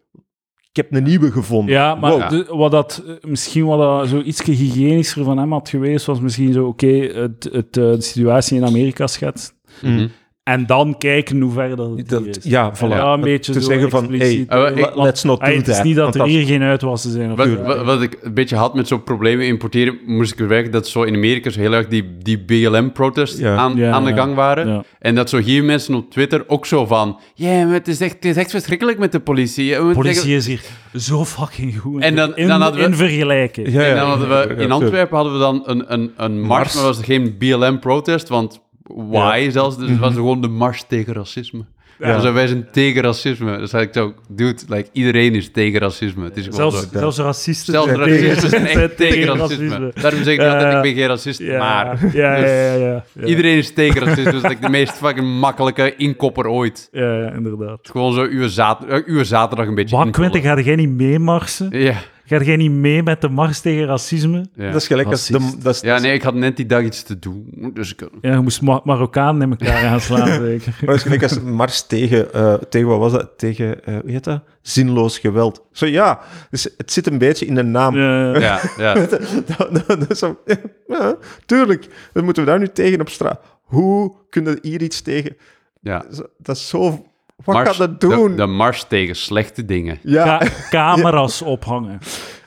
ik heb een nieuwe gevonden. Ja, maar Wow. de- wat dat, eh, misschien wat dat zo iets hygiënischer van hem had geweest, was misschien zo, oké, het, het, eh, de situatie in Amerika schetsen. Mhm. En dan kijken hoe ver dat het Dat- is. ja, voilà. Ja, een beetje te zo zeggen van, hey. Eh, let's not do Het is that, niet dat er hier geen uitwassen zijn. Of Wat, wat, wat ik een beetje had met zo'n problemen importeren, moest ik werken dat zo in Amerika zo heel erg die, die BLM-protests Ja. aan, Ja, aan de gang waren. Ja. En dat zo hier mensen op Twitter ook zo van... Ja, maar het is, echt, het is echt verschrikkelijk met de politie. De politie is hier zo fucking goed. En dan- in, dan hadden we- in vergelijken. Ja, En dan hadden we, in Antwerpen hadden we dan een, een, een mars, Mars. maar was er geen BLM-protest, want why zelfs? Dus het was gewoon de mars tegen racisme. Ja. Dus wij zijn tegen racisme. Dus had ik zo, dude, like, iedereen is tegen racisme. Het is gewoon Zelfs, zo. zelfs racisten Zelfs zijn racisten zijn zijn echt tegen racisme. Daarom zeg ik Ja. altijd, ik ben geen racist, maar... ja, Dus ja, ja, ja, ja. Iedereen is tegen racisme. Dat is like de meest fucking makkelijke inkopper ooit. Ja, ja, inderdaad. Gewoon zo uw, zater- eh, uw zaterdag een beetje Wat. Quentin, ga jij niet meemarsen? Ja. Ga jij niet mee met de mars tegen racisme? Ja. Dat is gelijk als... De, dat is, ja, nee, ik had net die dag iets te doen. Dus ik... Ja, je moest Ma Marokkaan in elkaar gaan slaan, <laughs> zeker. Maar dat is gelijk als mars tegen, eh, tegen wat was dat? Tegen, eh hoe heet dat? Zinloos geweld. Zo ja, dus het zit een beetje in de naam. Ja, Ja, ja. <laughs> dat, dat- dat is zo, <laughs> ja, tuurlijk, dan moeten we daar nu tegen op straat. Hoe kunnen we hier iets tegen? ja. Dat is zo... Wat Mars- gaat dat doen? De, de mars tegen slechte dingen. ja, Ka- <laughs> camera's ophangen.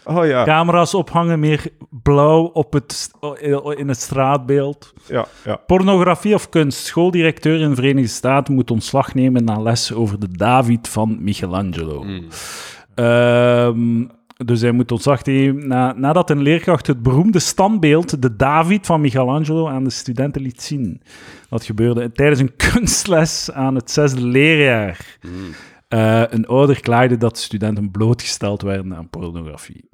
oh ja. Camera's ophangen, meer blauw op het, in het straatbeeld. ja, ja. Pornografie of kunst. Schooldirecteur in de Verenigde Staten moet ontslag nemen na les over de David van Michelangelo. Mm. Ehm, dus hij moet nemen na, nadat een leerkracht het beroemde standbeeld, de David van Michelangelo, aan de studenten liet zien. Dat gebeurde tijdens een <laughs> kunstles aan het zesde leerjaar. Mm. Eh, een ouder klaagde dat studenten blootgesteld werden aan pornografie.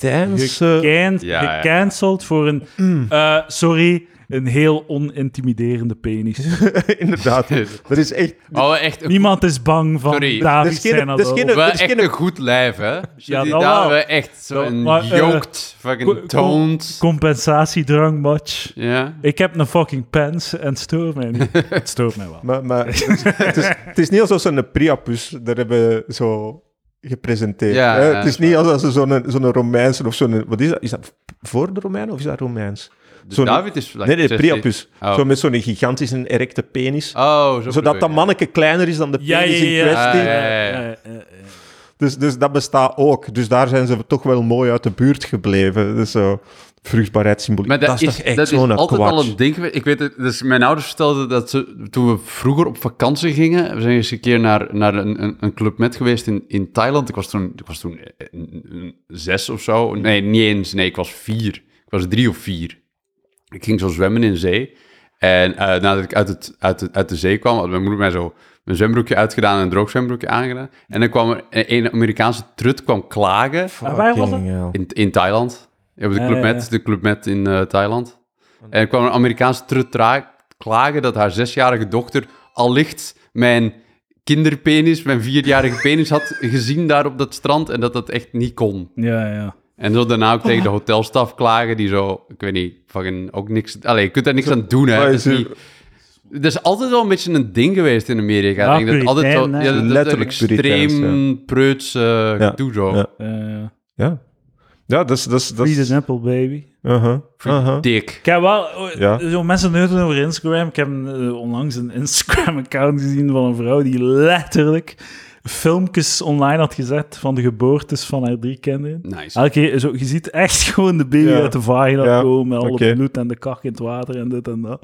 Puriteinse... Gecan- Ja, ja. gecanceld voor een, eh, sorry, een heel onintimiderende penis. <laughs> Inderdaad. Dat is echt... Oh, echt een, Niemand is bang van Sorry. David Dat is geen- zijn dat is adult. geen- wel dat is echt geen- een goed lijf, hè? Ja, die dat daar wel. we echt zo'n eh, yoked, fucking toned. Compensatiedrang, match. Ja. Ik heb een fucking pens en het stoort mij niet. <laughs> het stoort mij wel. Maar, maar het, is, het, is, het is niet alsof ze een Priapus daar hebben zo gepresenteerd. Ja, hè? ja, het is niet alsof ze zo'n zo'n Romeinse of zo'n... Wat is dat? Is dat voor de Romeinen of is dat Romeins? Dus David is... like nee, nee, 60. Priapus. Oh. Zo met zo'n gigantische erecte penis. Oh, zo zodat dat manneke kleiner is dan de Ja, ja, penis ja. in kwestie. Ah. Dus, dus dat bestaat ook. Dus daar zijn ze toch wel mooi uit de buurt gebleven. Dus zo vruchtbaarheidssymboliek. Maar dat, is, is, toch echt dat is zo'n altijd al een ding. Ik weet het, dus mijn ouders vertelden dat ze, toen we vroeger op vakantie gingen, we zijn eens een keer naar, naar een, een, een club met geweest in, in Thailand. Ik was toen, ik was toen eh, een- een zes of zo. Nee, niet eens. Nee, ik was vier. Ik was drie of vier. Ik ging zo zwemmen in zee. En eh, nadat ik uit, het, uit, het, uit de zee kwam, had mijn moeder mij zo mijn zwembroekje uitgedaan en een droog zwembroekje aangedaan. En dan kwam er een, Amerikaanse trut kwam klagen waar was het? In, in Thailand. Ja, de Ja, Club ja, Med, ja. de Club Med in eh, Thailand. En er kwam een Amerikaanse trut klagen dat haar zesjarige dochter allicht mijn kinderpenis, mijn vierjarige penis had <laughs> gezien daar op dat strand en dat dat echt niet kon. Ja, ja. En zo daarna ook tegen de hotelstaf klagen die zo, ik weet niet, fucking ook niks... Allee, je kunt daar niks aan doen, hè. Het is is, er- niet, het is altijd wel een beetje een ding geweest in Amerika. Ja, ik denk dat altijd hè. ja, dat, dat Letterlijk extreem preuts eh, Ja, gedoe zo. ja. Eh Ja. Ja, dat is... Dat is, dat Free the nipple, baby. uh-huh, uh-huh. Dik. Ik heb wel oh, Ja. zo mensen neuten over Instagram. Ik heb eh, onlangs een <laughs> Instagram-account gezien van een vrouw die letterlijk filmpjes online had gezet van de geboortes van haar drie kinderen. Nice. Elke keer, zo, je ziet echt gewoon de baby Ja. uit de vagina Ja, komen, met alle bloed en de kak in het water en dit en dat.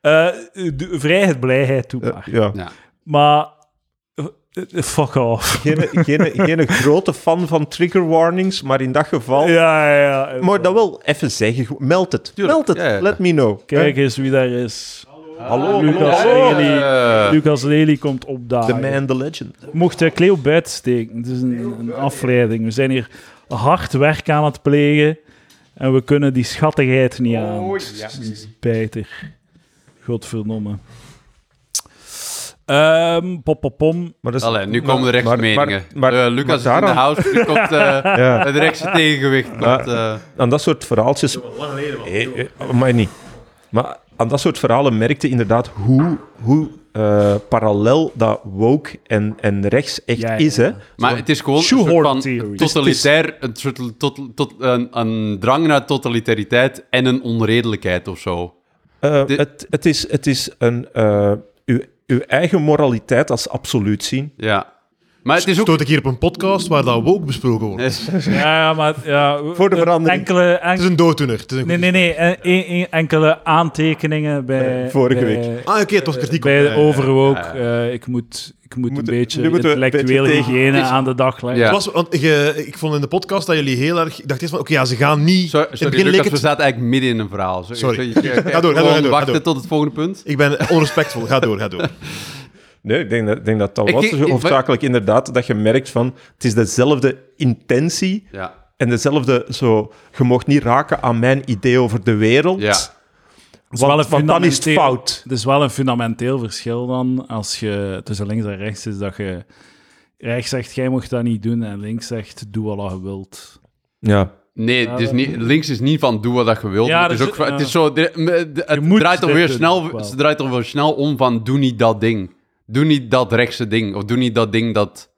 Eh, de vrijheid, blijheid, Eh, maar. ja. Ja. Maar, fuck off. Geen, geen, geen grote fan van trigger warnings, maar in dat geval... Ja, ja, ja. Maar dat wel even zeggen. Meld het. Tuurlijk, Meld het. ja, ja. Let me know. Kijk eens wie daar is. Hallo, Lucas hallo. Lely. Eh, Lucas Lely komt The opdagen. man, the legend. Mocht uh, Cleo buiten steken. Het is een, een afleiding. We zijn hier hard werk aan het plegen. En we kunnen die schattigheid niet aan. Oh, Het is Bijter. Godverdomme. Ehm pop, pop, pom. Maar is, Allee, nu komen de rechtse maar- meningen. maar- maar- Eh, Lucas maar is in de house, nu komt eh, <laughs> ja. het rechtse tegengewicht. Komt, eh, aan dat soort verhaaltjes... Eh, eh, maar niet. Maar aan dat soort verhalen merkte inderdaad hoe, hoe eh, parallel dat woke en, en rechts echt Ja, ja, is. Hè? maar het is gewoon een soort van theory. totalitair, een, soort, tot, tot, een, een drang naar totalitariteit en een onredelijkheid of zo. Eh, De- het, het, is, het is een... eh, uw, eigen moraliteit als absoluut zien. Ja. Maar het is ook... Stoot ik hier op een podcast waar dat woke besproken wordt. <laughs> Ja, ja, maar... Ja, Voor de verandering. Enkele, en- Het is een dooddoener. Het is een nee, nee, nee. een- een- enkele aantekeningen bij... Vorige bij- week. Ah, oké, het was kritiek op. Bij de Ja, ja, ja. overwook. ja, eh, ik moet, ik moet, Moet- een beetje intellectuele beetje hygiëne aan de dag leggen. Ja. Het was, want ik, ik vond in de podcast dat jullie heel erg... Ik dacht eerst van, oké, ja, ze gaan niet... Sorry, in het begin leek we zaten eigenlijk midden in een verhaal. Sorry. Ga door, ga door, gewoon ga door, ga wachten door. tot het volgende punt. Ik ben onrespectvol. Ga door, ga door. <laughs> Nee, ik denk dat, denk dat was. ik- ik- hoofdzakelijk inderdaad dat je merkt van... Het is dezelfde intentie Ja. en dezelfde zo... Je mocht niet raken aan mijn idee over de wereld. Ja. Het is wel een Want, want dan is het fundamenteel- fout. Het is wel een fundamenteel verschil dan als je tussen links en rechts is dat je rechts zegt jij mocht dat niet doen en links zegt doe wat je wilt. Ja, Nee, het is niet, links is niet van doe wat dat je wilt. Ja, maar het, is dus, ook, van- het is zo... het draait alweer snel, het draait alweer snel om van doe niet dat ding. Doe niet dat rechtse ding. Of doe niet dat ding dat...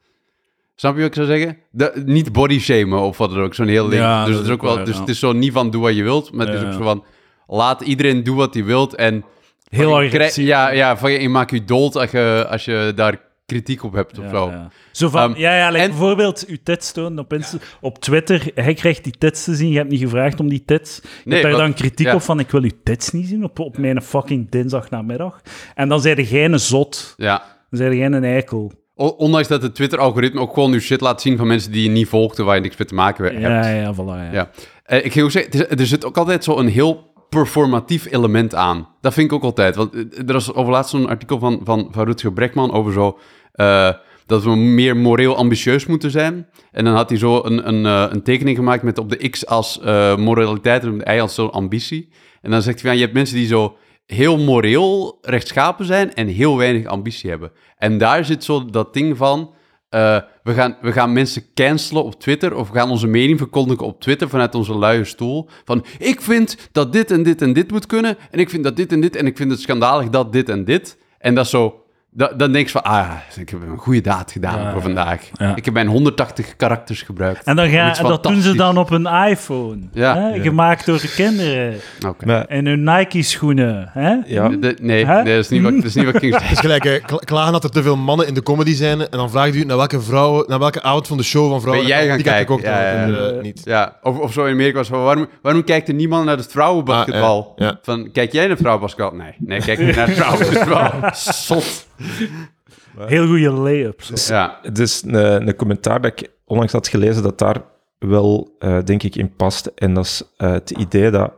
Snap je wat ik zou zeggen? De- niet body shamen of wat dan ook. Zo'n heel ding. Ja, dus het is ook wel... dus ja. het is zo niet van doe wat je wilt. Maar het is ook zo van... Laat iedereen doen wat hij wilt. En Heel agressief. Ja, ja van, je maakt je dood als je, als je daar kritiek op hebt of zo. ja. Zo van, Ehm, ja, ja, like en- bijvoorbeeld uw tits tonen op, Insta- op Twitter. Hij krijgt die tits te zien, je hebt niet gevraagd om die tits. Je Nee, hebt daar dan kritiek op van, ik wil uw tits niet zien op, op mijn fucking dinsdagnamiddag. En dan zei jij een zot. Ja. Dan zei jij een eikel. Ondanks dat het Twitter-algoritme ook gewoon uw shit laat zien van mensen die je niet volgde, waar je niks mee te maken hebt. Ja, ja, voilà. Ja. Ja. Eh, ik ging ook zeggen, er zit ook altijd zo een heel performatief element aan. Dat vind ik ook altijd. Want eh, er was over laatst zo'n artikel van, van, van Rutger Brekman over zo... eh, dat we meer moreel ambitieus moeten zijn. En dan had hij zo een, een, eh, een tekening gemaakt met op de X als eh, moraliteit en op de Y als zo ambitie. En dan zegt hij, van, je hebt mensen die zo heel moreel rechtschapen zijn en heel weinig ambitie hebben. En daar zit zo dat ding van... we, gaan, we gaan mensen cancelen op Twitter of we gaan onze mening verkondigen op Twitter vanuit onze luie stoel. Van, ik vind dat dit en dit en dit moet kunnen en ik vind dat dit en dit en ik vind het schandalig dat dit en dit. En dat zo... da- dan denk je van, ah, ik heb een goede daad gedaan Ja, voor vandaag. ja. Ik heb mijn 180 karakters gebruikt. En, dan dat doen ze dan op een iPhone. Ja. Hè? Ja. Gemaakt door de kinderen. Oké. maar En hun Nike-schoenen. Hè? ja, De- Nee, Hè? nee, dat is niet wat, dat is niet wat ik ging <laughs> Het is gelijk, hè, kla- klagen dat er te veel mannen in de comedy zijn. En dan vraagt u naar welke vrouw, naar welke avond van de show van vrouwen. Ben jij gaan die kijken? ook Ja, eh, niet. Ja, of, of zo in Amerika was van, waarom, waarom kijkt er niemand naar het vrouwenbasketbal? Ah, ja, ja. Van, kijk jij naar vrouwenbasketbal? Nee, nee, kijk niet naar het vrouwenbasketbal. <laughs> Zot. <laughs> Heel goede layups. Ja, dus een, een commentaar dat ik onlangs had gelezen dat daar wel, eh, denk ik, in past. En dat is eh, het idee dat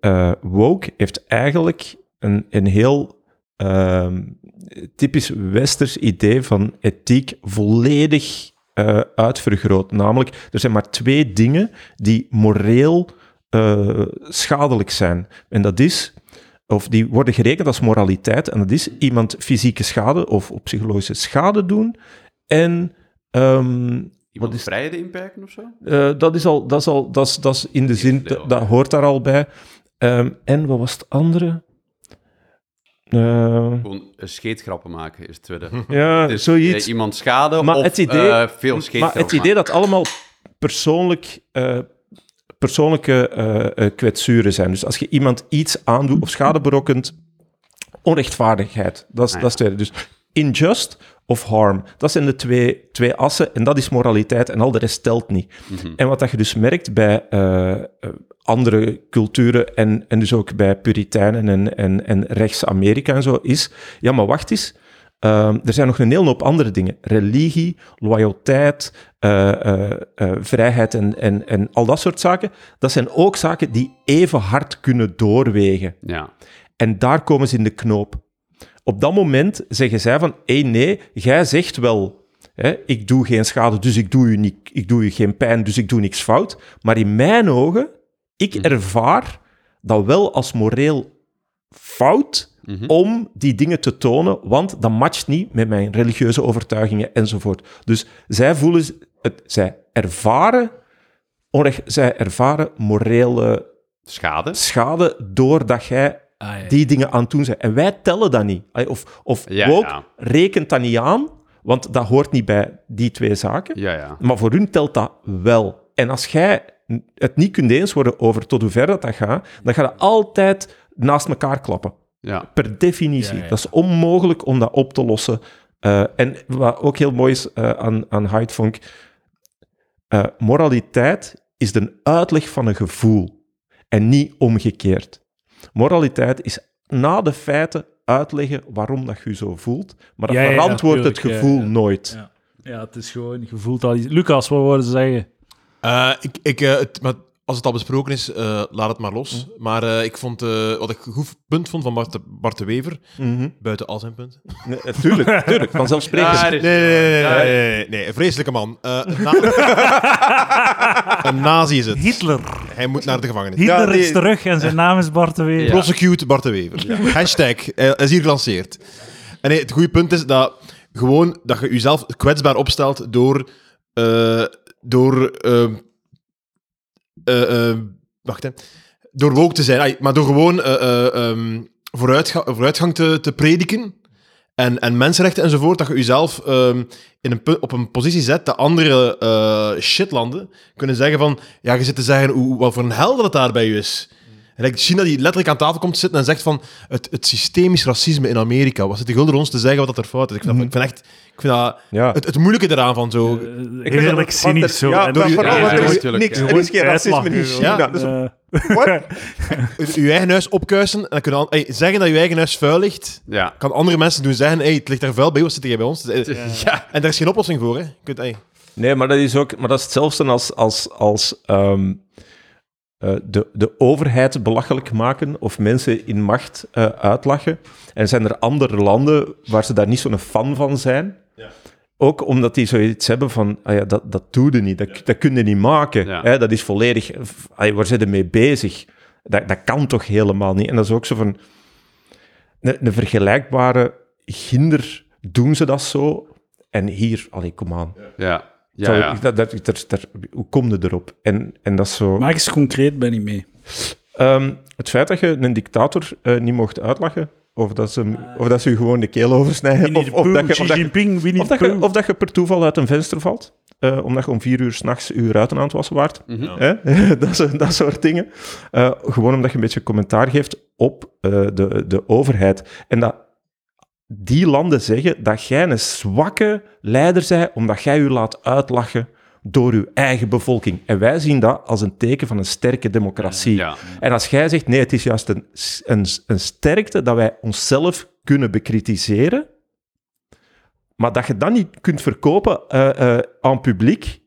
eh, woke heeft eigenlijk een, een heel ehm, typisch westers idee van ethiek volledig eh, uitvergroot. Namelijk, er zijn maar twee dingen die moreel eh, schadelijk zijn. En dat is, of die worden gerekend als moraliteit, en dat is iemand fysieke schade of, of psychologische schade doen en... ehm, iemand is- vrijheden inperken of zo? eh, dat is al, dat is al, dat is, dat is in de zin, dat, dat hoort daar al bij. Ehm, en wat was het andere? Eh, Gewoon eh, scheetgrappen maken is het tweede. <laughs> ja, Dus, zoiets. iemand schade Maar of het idee- veel maar scheetgrappen het idee dat allemaal persoonlijk, persoonlijke eh, kwetsuren zijn. Dus als je iemand iets aandoet of schade berokkent, onrechtvaardigheid. Dat is, Ah, dat is tweede. Dus injust of harm. Dat zijn de twee, twee assen en dat is moraliteit en al de rest telt niet. Mhm. En wat dat je dus merkt bij eh, andere culturen en, en dus ook bij Puritijnen en, en, en rechts-Amerika en zo, is, ja, maar wacht eens, ehm, er zijn nog een hele hoop andere dingen. Religie, loyaliteit, eh, eh, eh, vrijheid en, en, en al dat soort zaken. Dat zijn ook zaken die even hard kunnen doorwegen. Ja, En daar komen ze in de knoop. Op dat moment zeggen zij van, hé nee, jij zegt wel, hè, ik doe geen schade, dus ik doe, u niet, ik doe u geen pijn, dus ik doe niks fout. Maar in mijn ogen, ik ervaar dat wel als moreel fout Mhm. om die dingen te tonen, want dat matcht niet met mijn religieuze overtuigingen enzovoort. Dus zij voelen, het, zij ervaren, onrecht, zij ervaren morele schade. schade doordat jij Ah, ja. die dingen aan het doen zijn. En wij tellen dat niet. Of, of Ja, woke ja. rekent dat niet aan, want dat hoort niet bij die twee zaken. Maar voor hun telt dat wel. En als jij het niet kunt eens worden over tot hoe ver dat, dat gaat, dan ga je altijd naast elkaar klappen. Ja. Per definitie. Ja, ja. Dat is onmogelijk om dat op te lossen. Eh, en wat ook heel mooi is eh, aan, aan ik, eh, moraliteit is de uitleg van een gevoel en niet omgekeerd. Moraliteit is na de feiten uitleggen waarom dat je je zo voelt, maar dat Ja, ja, verantwoordt het gevoel ja. nooit. Ja. ja, het is gewoon, je voelt al iets. Lucas, wat wilde ze zeggen? Eh, ik, ik, het, maar als het al besproken is, eh, laat het maar los. Maar eh, ik vond, eh, wat ik een goed punt vond van Bart de, Bart de Wever, Mhm. buiten al zijn punten. Nee, tuurlijk, <laughs> tuurlijk, vanzelfsprekend. Ja, Nee, nee, nee, nee, Ja, nee, nee, nee, nee, een vreselijke man. Eh, een, na- <laughs> een nazi is het. Hitler. Hij moet naar de gevangenis. Hitler nee. is terug en zijn naam is Bart de Weer. Ja. Prosecute Bart de Wever. <laughs> Hashtag, is hier gelanceerd. En nee, het goede punt is dat gewoon dat je jezelf kwetsbaar opstelt door, eh, door eh, eh, wacht, hè. Door woke te zijn. Maar door gewoon eh, eh, ehm, vooruitga vooruitgang te, te prediken. En, en mensenrechten enzovoort. Dat je jezelf ehm, in een, op een positie zet dat andere shitlanden kunnen zeggen van... Ja, je zit te zeggen hoe, wat voor een hel dat het daar bij je is. En China die letterlijk aan tafel komt zitten en zegt van... Het, het systemisch racisme in Amerika. Wat zit de gulden ons te zeggen wat dat er fout is? Ik vind, dat, ik vind echt... Ik vind dat Ja. het, het moeilijke eraan van zo... Eh, Ik vind Heerlijk dat- cynisch zo. er- Ja, En vooral, ja, er is natuurlijk, niks. Er is geen racisme in China. Ja. Dus- Eh, <laughs> je eigen huis opkuisen en dan kunnen zeggen dat je eigen huis vuil ligt, Ja. kan andere mensen doen zeggen, hey, het ligt daar vuil bij, wat zit jij bij ons? Dus, eh, Ja. En daar is geen oplossing voor, hè. Je kunt. Nee, maar dat is ook, maar dat is hetzelfde als, als, als ehm, eh, de, de overheid belachelijk maken of mensen in macht eh, uitlachen. En zijn er andere landen waar ze daar niet zo'n fan van zijn? Ook omdat die zoiets hebben van, ah ja, dat, dat doe je niet, dat, dat kun je niet maken. Ja. Hè, dat is volledig, ah, waar zijn ze mee bezig? Dat, dat kan toch helemaal niet? En dat is ook zo van, een, een vergelijkbare ginder doen ze dat zo. En hier, allee, kom aan. Ja. Ja. Dat, dat, dat- dat- hoe kom je erop? En, en dat is zo... Maak eens concreet, ben ik mee. Ehm, het feit dat je een dictator eh, niet mocht uitlachen, of dat, ze, of dat ze je gewoon de keel oversnijden, of, of, dat je, of, dat je, Jinping, Winnie of, de dat je, Pooh. of dat je per toeval uit een venster valt, eh, omdat je om vier uur s'nachts je ruiten aan het wassen waard. Mhm. Hè? <laughs> dat, zo- dat soort dingen. Eh, gewoon omdat je een beetje commentaar geeft op eh, de, de overheid. En dat die landen zeggen dat jij een zwakke leider bent, omdat jij je laat uitlachen door uw eigen bevolking. En wij zien dat als een teken van een sterke democratie. Ja. En als jij zegt, nee, het is juist een, een, een sterkte dat wij onszelf kunnen bekritiseren, maar dat je dat niet kunt verkopen eh, eh, aan publiek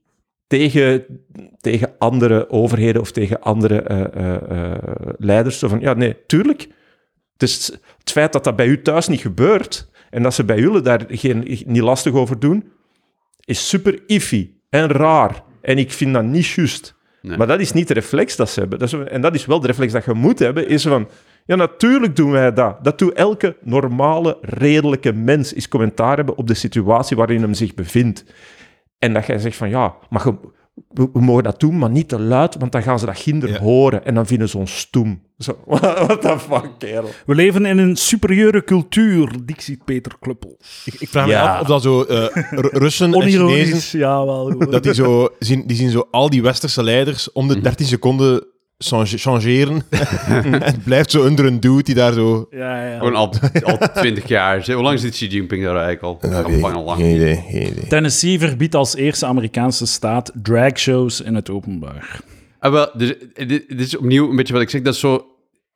tegen, tegen andere overheden of tegen andere eh, leiders. Zo van, ja, nee, tuurlijk. Het is het feit dat dat bij u thuis niet gebeurt en dat ze bij jullie daar geen, niet lastig over doen, is super iffy en raar. En ik vind dat niet juist. Nee. Maar dat is niet de reflex dat ze hebben. Dat is, en dat is wel de reflex dat je moet hebben, is van... Ja, natuurlijk doen wij dat. Dat doet elke normale, redelijke mens, is commentaar hebben op de situatie waarin hem zich bevindt. En dat jij zegt van, ja, maar je- we, we mogen dat doen, maar niet te luid, want dan gaan ze dat ginder Ja. horen en dan vinden ze ons stoem. Zo, <laughs> what the fuck, kerel. We leven in een superieure cultuur, Dixie Peter Kluppel. Ik, ik vraag me af of dat zo eh, Russen en Chinezen, ja wel. dat die zo zien, die zien zo al die westerse leiders om de 13 seconden change- changeren. en <laughs> het blijft zo onder een dude die daar zo... Ja, ja. Gewoon al, al 20 jaar. Hoe lang zit Xi Jinping daar eigenlijk al? Lang, lang. Geen idee, geen idee. Tennessee verbiedt als eerste Amerikaanse staat dragshows in het openbaar. Ah, wel, dus, dit, dit is opnieuw een beetje wat ik zeg. Dat is zo...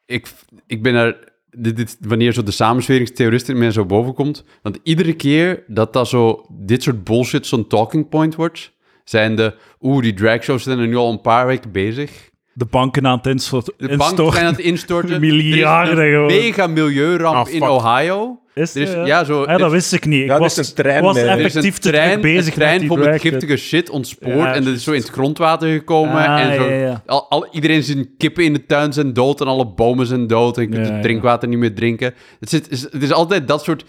Ik, ik ben er... Dit, wanneer zo de samensweringstheorist in mij zo boven komt. Want iedere keer dat dat zo... Dit soort bullshit zo'n talking point wordt... Zijn de... Oeh, die dragshows zijn er nu al een paar weken bezig. De banken aan het instorten. De banken zijn aan het instorten. <laughs> Miljarden gewoon. mega milieuramp Ah, in. Ohio. Is Er is, het, ja, zo, Ja, dat is- wist ik niet. Ik Ja, was, is een trein was effectief een te trein, bezig een trein met vol giftige shit ontspoord Ja, en dat is zo in het grondwater gekomen. Ah, en zo, ja, ja. Al, al- iedereen zijn kippen in de tuin zijn dood en alle bomen zijn dood en je kunt Ja, het ja. drinkwater niet meer drinken. Het, zit, is, het is altijd dat soort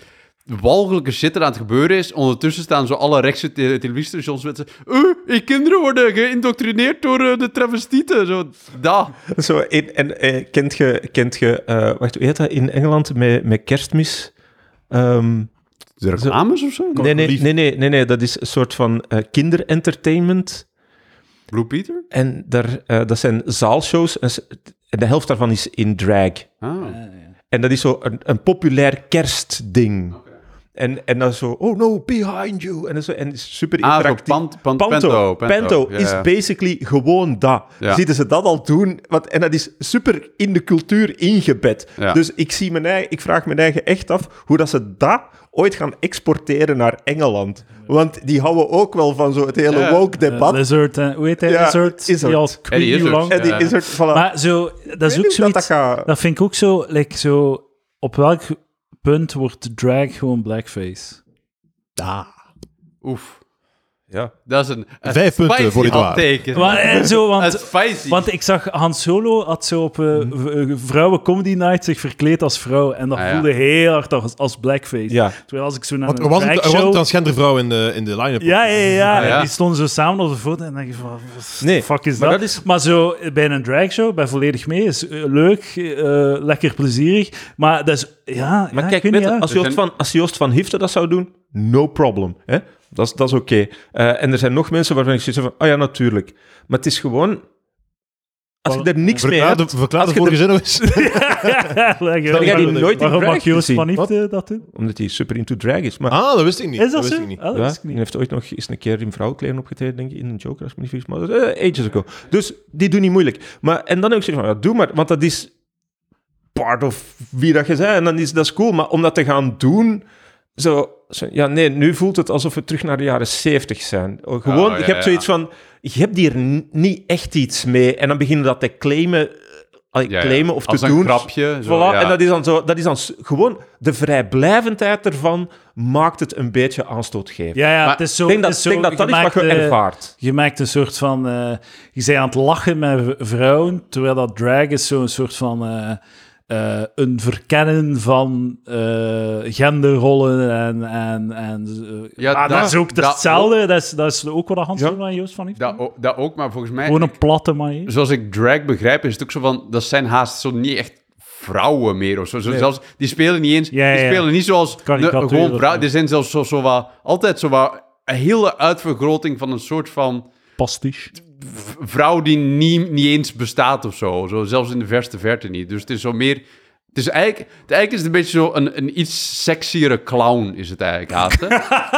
walgelijke shit er aan het gebeuren is. Ondertussen staan zo alle rechtse te- televisiestations met zo... "Eh, kinderen worden geïndoctrineerd door eh, de travestieten. Zo, dat. Zo, in, en eh, kent je, kent je eh, wacht, hoe heet dat in Engeland met, met kerstmis? Ehm, Is er reclames of zo? nee, nee, nee, nee, nee, nee, dat is een soort van eh, kinderentertainment. Blue Peter? En daar, eh, dat zijn zaalshows. En de helft daarvan is in drag. Ah. En dat is zo een, een populair kerstding. En, en dan zo, oh no, behind you. En, dan zo, en super Ah, zo interactief. pan, pan, Panto. Panto. Panto ja, is ja. basically gewoon dat. Ja. Zieten ze dat al doen? Want, en dat is super in de cultuur ingebed. Ja. Dus ik, zie mijn eigen, ik vraag mijn eigen echt af hoe dat ze dat ooit gaan exporteren naar Engeland. Want die houden ook wel van zo het hele Ja. woke-debat. Eh, Lizard, eh, hoe heet hij? Ja, Lizard. Die Eddie Izzard. die er, voilà. Maar zo, dat is ook zoiets... dat, dat gaat. Dat vind ik ook zo, like, zo... Op welk punt wordt drag gewoon blackface? Ah. Oef. Ja. Dat is een, een Vijf punten voor dit waar. Maar, eh, zo, Een want, spicy. want ik zag Han Solo had zo op eh, vrouwen comedy night zich verkleed als vrouw. En dat Ah, ja. voelde heel hard als, als blackface. Ja. Terwijl als ik zo naar Want een er was, een, er was een transgender vrouw in de, in de line-up. Ja, ja, ja. Ah, ja. En die stonden zo samen op de foto en dan denk je van, wat Nee, fuck is maar dat? dat is- Maar zo bij een dragshow, bij Volledig Mee, is leuk, lekker plezierig. Maar dat is, ja... Maar ja, kijk, ik weet als, Joost van, als Joost van Hifte dat zou doen, no problem. Hè? Dat is, dat is oké. Eh, en er zijn nog mensen waarvan ik zoiets heb van, oh ja, natuurlijk. Maar het is gewoon... Als je er niks mee Verklaar hebt... verklaar de als je vorige zin nog eens. <laughs> Jij die uit. nooit in Waarom drag mag Joost van? Liefde dat doen? Omdat hij super into drag is. Maar Ah, dat wist ik niet. Is dat, wist zo? ik niet. Ah, dat ja, wist ik hij niet. heeft ooit nog eens een keer in vrouwenkleren opgetreden, denk ik, in een Joker, als ik me niet vergis. Maar dat is, eh, ages ago. Dus die doen niet moeilijk. Maar, en dan heb ik zoiets van, ja, doe maar, want dat is part of wie dat je bent. En dan is dat is cool. Maar om dat te gaan doen, zo, zo- ja, nee, nu voelt het alsof we terug naar de jaren zeventig zijn. Oh, Gewoon, Oh, ja, je hebt ja. zoiets van, je hebt hier niet echt iets mee. En dan beginnen dat te claimen, eh, Ja, claimen of Als te een doen. grapje. Zo, Voilà, ja. En dat is dan zo, dat is dan gewoon de vrijblijvendheid ervan maakt het een beetje aanstootgevend. Ja, ja, Maar het is zo... ik denk het dat is zo, denk dat, dat is wat je maakt, eh, ervaart. Je maakt een soort van... eh, je bent aan het lachen met vrouwen, terwijl dat drag is zo'n soort van... eh, eh, een verkennen van eh, genderrollen en... en, en eh, Ja, maar dat, dat- is ook dat hetzelfde. Dat is, dat is ook wat Hans Ja. van Joost van heeft. Dat, o- dat ook, maar volgens mij... Gewoon een platte manier. Zoals ik drag begrijp, is het ook zo van... Dat zijn haast zo niet echt vrouwen meer of zo. zo Nee. zelfs, die spelen niet eens... Ja, die ja. spelen niet zoals... de- gewoon vrouwen. Die zijn zelfs zo, zo wat... Altijd zo wat... Een hele uitvergroting van een soort van... Pastiche. Vrouw die niet, niet eens bestaat of zo. zo. Zelfs in de verste verte niet. Dus het is zo meer... Het is eigenlijk, het eigenlijk is het een beetje zo een, een iets sexiere clown, is het eigenlijk haast. hè?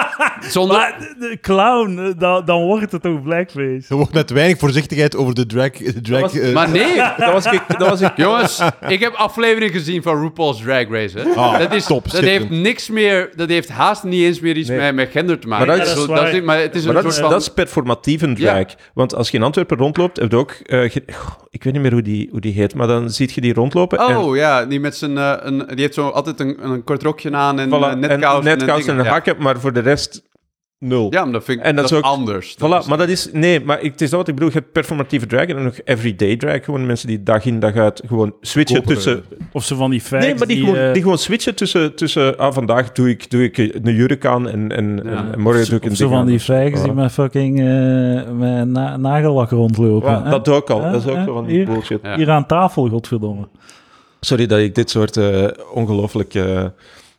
<laughs> Zonder, Maar de, de clown, eh, dan, dan wordt het toch blackface. Er wordt met weinig voorzichtigheid over de drag... De drag was- eh, maar nee, <laughs> Dat was ik, dat was ik jongens, ik heb afleveringen gezien van RuPaul's Drag Race. Hè. Ah, dat, is, top, dat schitterend. heeft niks meer, dat heeft haast niet eens meer iets Nee. met, met gender te maken. Maar dat is- Zo- Ja, dat is waar. maar het is Maar een dat, soort is, van... dat is performatieve drag. Want als je in Antwerpen rondloopt, heb je ook... eh, ge- Goh, ik weet niet meer hoe die, hoe die heet, maar dan zie je die rondlopen. en, Oh ja, die, met zijn, eh, een, die heeft zo altijd een, een kort rokje aan en voilà, eh, en, netkousen en, dingen. ja. hakken, maar voor de rest nul. Ja, maar dat vind ik En dat dat is is ook- anders. Voilà, Dat is- maar dat is... Nee, maar ik- het is dat wat ik bedoel. Je hebt performatieve drag en dan nog everyday drag. Gewoon mensen die dag in dag uit gewoon switchen Koperen. tussen... Of zo van die facts Nee, maar die, gewoon, eh, die gewoon switchen tussen... tussen ah, vandaag doe ik, doe ik een jurk aan en, en, en morgen doe ik een of zo van die fags die met fucking eh, met na nagellak rondlopen. Ja, dat doe ik al. Ja, dat is ook ja, zo van die hier. bullshit. Ja. Hier aan tafel, godverdomme. Sorry dat ik dit soort eh ongelooflijk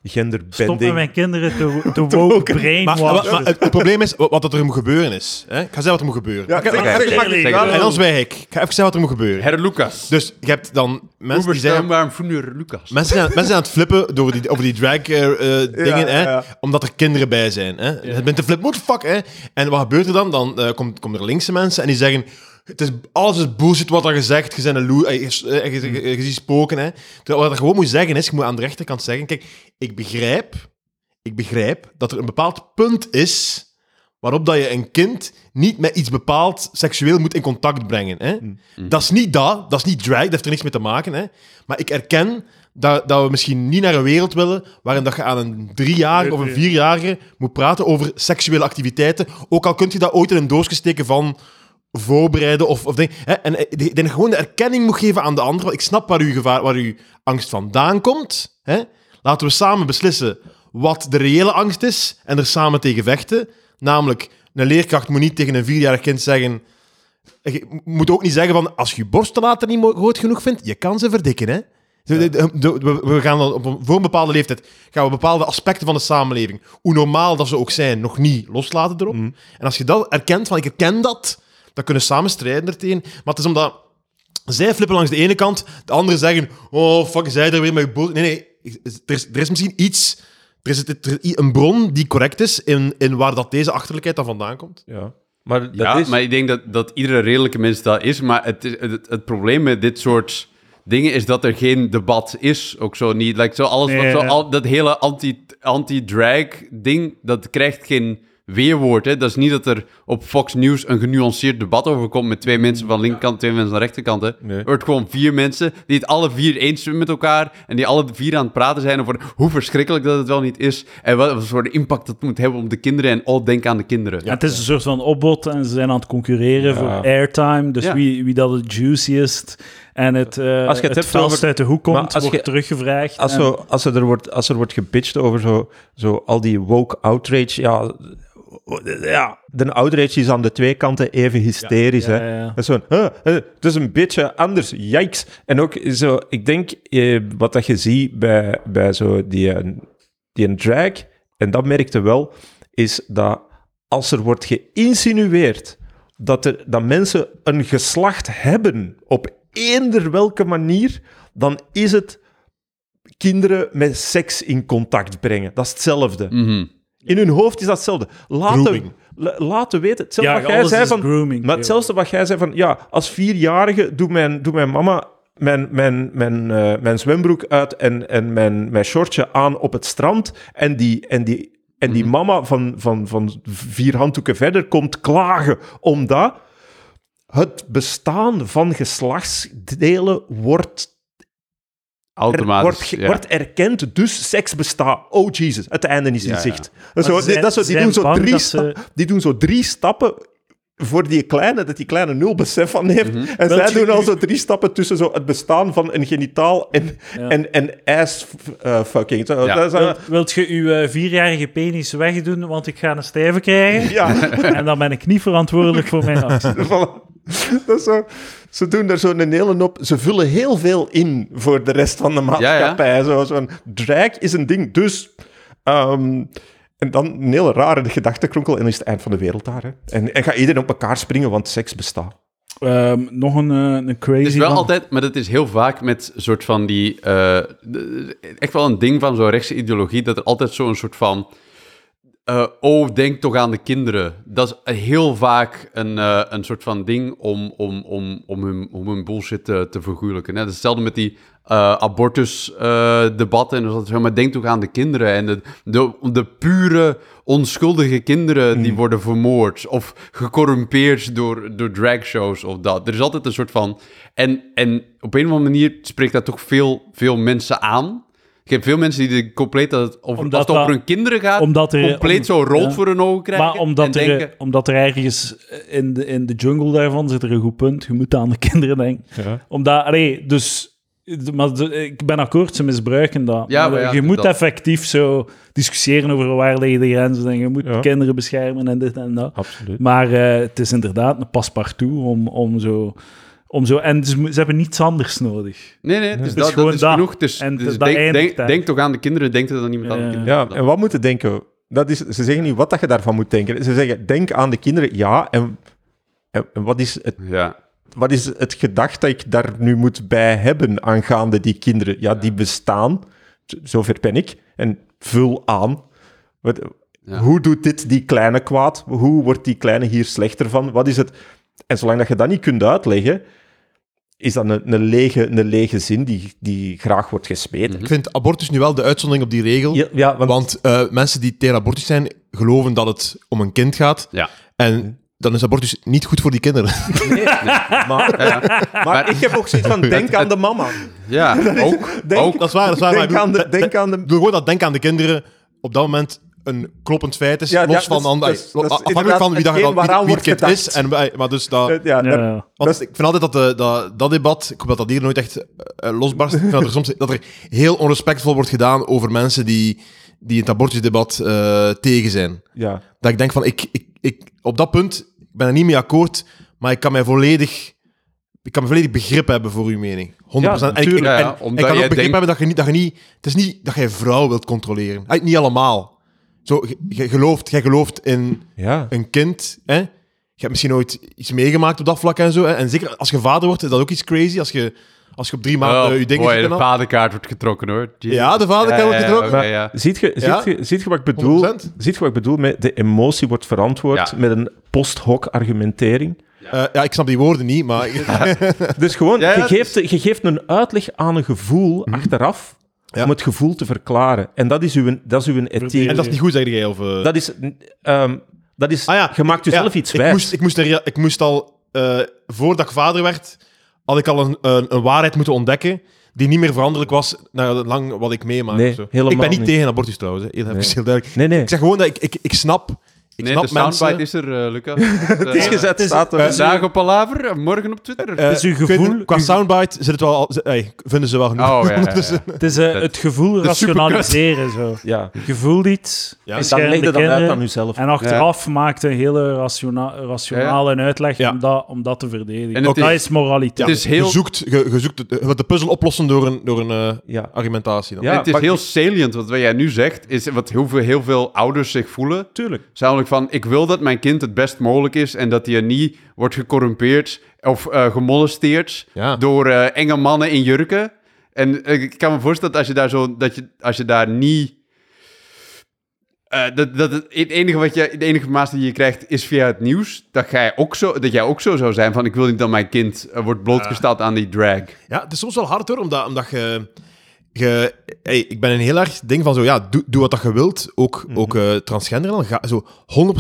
eh Stop met genderbending... mijn kinderen te, <laughs> te woke brain maar, maar, maar het, het probleem is, wat, wat er moet gebeuren is. Hè? Ik ga zeggen wat er moet gebeuren. Ja, zeg zeg. Zeg. En dan zwijg ik. Ik ga even zeggen wat er moet gebeuren. Herr Lucas. Dus je hebt dan mensen die zeggen... Funur Lucas. Mensen zijn, mensen zijn aan het flippen over die, over die drag-dingen, hè, ja. omdat er kinderen bij zijn. Hè. Het bent een flip, what the fuck, hè. En wat gebeurt er dan? Dan eh, komt, komen er linkse mensen en die zeggen... Het is, alles is bullshit wat er gezegd. Je bent een loe, eh, je, je, je, je ziet spoken, hè. Terwijl Wat je gewoon moet zeggen is, je moet aan de rechterkant zeggen... Kijk, ik begrijp, ik begrijp dat er een bepaald punt is waarop dat je een kind niet met iets bepaald seksueel moet in contact brengen. Hè? Dat is niet dat, dat is niet drag, dat heeft er niks mee te maken. Hè? Maar ik erken dat, dat we misschien niet naar een wereld willen waarin dat je aan een driejarige of een vierjarige moet praten over seksuele activiteiten, ook al kunt je dat ooit in een doosje steken van voorbereiden of, of ding. Hè? En eh, die gewoon de erkenning moet geven aan de ander. want Ik snap waar uw, gevaar, waar uw angst vandaan komt. Hè? Laten we samen beslissen wat de reële angst is en er samen tegen vechten. Namelijk, een leerkracht moet niet tegen een vierjarig kind zeggen... Je moet ook niet zeggen van, als je je borsten later niet groot genoeg vindt, je kan ze verdikken, hè. We gaan dan op een, voor een bepaalde leeftijd gaan we bepaalde aspecten van de samenleving, hoe normaal dat ze ook zijn, nog niet loslaten erop. En als je dat erkent, van ik herken dat, dan kunnen samen strijden ertegen. Maar het is omdat zij flippen langs de ene kant, de anderen zeggen, oh, fuck, zij er weer met. Nee, nee, er is, er is misschien iets, er is, een bron die correct is in, in waar dat deze achterlijkheid dan vandaan komt. Ja. Maar dat Ja, is... maar ik denk dat, dat iedere redelijke mens dat is. Maar het, is- het, het probleem met dit soort dingen is dat er geen debat is. Ook zo niet. Like, zo alles, Nee, wat, zo, al, dat hele anti- anti-drag ding, dat krijgt geen weerwoord. Hè? Dat is niet dat er op Fox News een genuanceerd debat over komt met twee mensen van linkerkant, twee mensen van de rechterkant. Hè? Nee. Er wordt gewoon vier mensen die het alle vier eens zijn met elkaar en die alle vier aan het praten zijn over hoe verschrikkelijk dat het wel niet is en wat wat voor impact dat moet hebben op de kinderen en oh, denk aan de kinderen. het is een soort van opbod en ze zijn aan het concurreren Ja. voor airtime. Dus Ja. wie, wie dat het juiciest en het, eh Als je het het, over- uit de hoek komt, als wordt je- teruggevraagd. Als, En- zo, als, er, wordt, als er wordt gebitcht over zo, zo al die woke outrage, ja, ja, de outrage is aan de twee kanten even hysterisch. Ja, hè. ja, ja. Dat is zo, huh, huh, het is een beetje anders, yikes. En ook zo, ik denk, eh, wat dat je ziet bij, bij zo die, eh, die een drag, en dat merkte wel, is dat als er wordt geïnsinueerd dat, er, dat mensen een geslacht hebben op eender welke manier, dan is het kinderen met seks in contact brengen. Dat is hetzelfde. Mhm. In hun hoofd is dat hetzelfde. Laten, laten weten. Hetzelfde Ja, wat jij zei van... grooming. Maar hetzelfde wat jij zei van... Ja, als vierjarige doet mijn, doet mijn mama mijn, mijn, mijn, eh, mijn zwembroek uit en, en mijn, mijn shortje aan op het strand. En die, en die, en die mama van, van, van vier handdoeken verder komt klagen omdat het bestaan van geslachtsdelen wordt Automatisch. wordt, ja. wordt erkend, dus seks bestaat. Oh Jesus, het einde is in Ja, zicht. Zo, die- dat is zo, zijn- die, doen zo drie ze- die doen zo drie stappen voor die kleine, dat die kleine nul besef van heeft. Mhm. En zij doen al zo drie stappen tussen zo het bestaan van een genitaal en, Ja. en, en ass eh, fucking. Zo, Ja. dat is, Wilt, wilt je uw eh, vierjarige penis wegdoen, want ik ga een stijve krijgen? ja, <laughs> En dan ben ik niet verantwoordelijk voor mijn actie. <laughs> Voilà. Dat is zo, ze doen daar zo'n hele op. Ze vullen heel veel in voor de rest van de maatschappij. Zo, zo'n drag is een ding. Dus. ehm, en dan een hele rare gedachtenkronkel. En dan is het eind van de wereld daar. Hè. En, en gaat iedereen op elkaar springen, want seks bestaat. Ehm, nog een, eh, een crazy Het is wel altijd, maar dat is heel vaak met soort van die. eh, echt wel een ding van zo'n rechtse ideologie, dat er altijd zo'n soort van. Eh, oh, denk toch aan de kinderen. Dat is heel vaak een, eh, een soort van ding om, om, om, om, hun, om hun bullshit te, te vergoeilijken. Hè? Hetzelfde met die eh, abortus-debatten. en dat maar denk toch aan de kinderen. En de, de, de pure, onschuldige kinderen die worden vermoord. Of gecorrumpeerd door, door dragshows of dat. Er is altijd een soort van... En, en op een of andere manier spreekt dat toch veel, veel mensen aan. Je hebt veel mensen die de compleet dat het Omdat als het over dat- hun kinderen gaat, omdat er- compleet om- zo rood ja. voor hun ogen krijgen. Maar omdat en er, denken, omdat er ergens in de, in de jungle daarvan zit er een goed punt. Je moet aan de kinderen denken. Omdat, allee, dus... Maar de- ik ben akkoord, ze misbruiken dat. Ja, Maar ja, je moet dat- effectief zo discussiëren over waar liggen de grenzen en je moet Ja. kinderen beschermen en dit en dat. Absoluut. Maar eh, het is inderdaad een paspartout om, om zo... Om zo en ze, hebben niets anders nodig. Nee, nee, dus is dat, gewoon dat is dat. genoeg. Dus, En dus dat denk, denk, toch aan de kinderen, denk er dan niemand aan de Ja. kinderen. Ja, en wat moeten denken? Dat is, ze zeggen niet wat dat je daarvan moet denken. Ze zeggen, denk aan de kinderen, ja. En, en en wat is het ja. wat is het gedacht dat ik daar nu moet bij hebben aangaande die kinderen? Ja, die bestaan. Zover ben ik. En vul aan. Wat, Ja. Hoe doet dit die kleine kwaad? Hoe wordt die kleine hier slechter van? Wat is het? En zolang dat je dat niet kunt uitleggen, is dat een, een, lege, een lege zin die, die graag wordt gesmeten. Ik vind abortus nu wel de uitzondering op die regel. Ja, ja, want, Want eh, mensen die tegen abortus zijn, geloven dat het om een kind gaat. Ja. En dan is abortus niet goed voor die kinderen. <laughs> maar, maar ik heb ook zoiets van, <laughs> denk aan de mama. Ja, <laughs> ook. Denk, ook. Dat is waar, dat is waar. maar denk, aan de, denk aan de... Bedoel gewoon dat denk aan de kinderen op dat moment een kloppend feit is. Ja, los ja, van, afhankelijk van wie, dat, wie, wie het kind is. En, maar dus dat, Ja. Want ik vind altijd dat, de, dat dat debat, ik hoop dat dat hier nooit echt eh, losbarst, ik vind dat er soms dat er heel onrespectvol wordt gedaan over mensen die, die het abortusdebat eh, tegen zijn. ja. Dat ik denk van, ik, ik, ik, op dat punt ik ben er niet mee akkoord, maar ik kan mij volledig, ik kan me volledig begrip hebben voor uw mening. 100%. Ja, en ik, tuurlijk. en- Ja, ja, en omdat ik kan ook begrip denkt- hebben dat je niet, dat je niet, het is niet dat jij vrouw wilt controleren. Niet allemaal. Zo, je, je gelooft, jij gelooft in ja. een kind, hè? Je hebt misschien ooit iets meegemaakt op dat vlak en zo. Hè? En zeker als je vader wordt, is dat ook iets crazy. Als je, als je op drie maanden Oh, je dingen boy, zit de vaderkaart wordt getrokken, hoor. Jeez. Ja, de vaderkaart wordt Ja, ja, getrokken. ja. Ziet je, Ja. ziet, je, ziet je wat ik bedoel? 100%. Ziet je wat ik bedoel met de emotie wordt verantwoord Ja. met een post-hoc argumentering? Eh, ja, ik snap die woorden niet, maar... <laughs> Dus gewoon, Ja, ja, je, geeft, je geeft een uitleg aan een gevoel achteraf Ja. om het gevoel te verklaren. En dat is uw, dat is uw ethiek. en dat is niet goed, zeg jij. Of, eh, Dat is... ehm, Dat is, Ah ja, je maakt Ja, jezelf iets ik wijs. moest, ik, moest er, ja, ik moest al, eh, voordat ik vader werd, had ik al een, een, een waarheid moeten ontdekken die niet meer veranderlijk was naar lang wat ik meemaak. Nee, of zo. helemaal ik ben niet, niet. tegen abortus trouwens, hè. heel, even Nee. heel duidelijk. Nee, nee. Ik zeg gewoon dat ik, ik, ik snap, ik Nee, snap de mensen... soundbite is er, eh, Lucas. <laughs> Het is gezet, staat er. Vandaag op Palaver, en morgen op Twitter. Eh, is uw gevoel- Qua soundbite zit het wel, al- z- ey, vinden ze wel genoeg. Oh, ja, ja, ja. Het is eh, Dat- het gevoel rationaliseren. Zo. Ja. Je voelt iets, Ja. En dan leg de je dat uit aan jezelf. En achteraf maakt een hele rationa rationale uitleg Ja. om, dat, om dat te verdedigen. En het dat is- is moraliteit. Het is heel- Je zoekt, je, je zoekt het- wilt de puzzel oplossen door een, door een eh, Ja. argumentatie. Dan. Het is heel salient, wat jij nu zegt, is wat heel veel, heel veel ouders zich voelen. Tuurlijk. Namelijk van, ik wil dat mijn kind het best mogelijk is en dat hij er niet wordt gecorrumpeerd of eh, gemolesteerd Ja. door eh, enge mannen in jurken. En eh, ik kan me voorstellen dat als je daar, zo, dat je, als je daar niet... eh, dat, dat het, het enige wat je, de enige informatie die je krijgt is via het nieuws. Dat, jij ook zo, dat jij ook zo zou zijn van, ik wil niet dat mijn kind wordt blootgesteld aan die drag. Ja, het is soms wel hard hoor, omdat, omdat je... je hey, ik ben een heel erg ding van zo, ja, doe, doe wat dat je wilt. Ook, ook eh, transgender dan. Ga, zo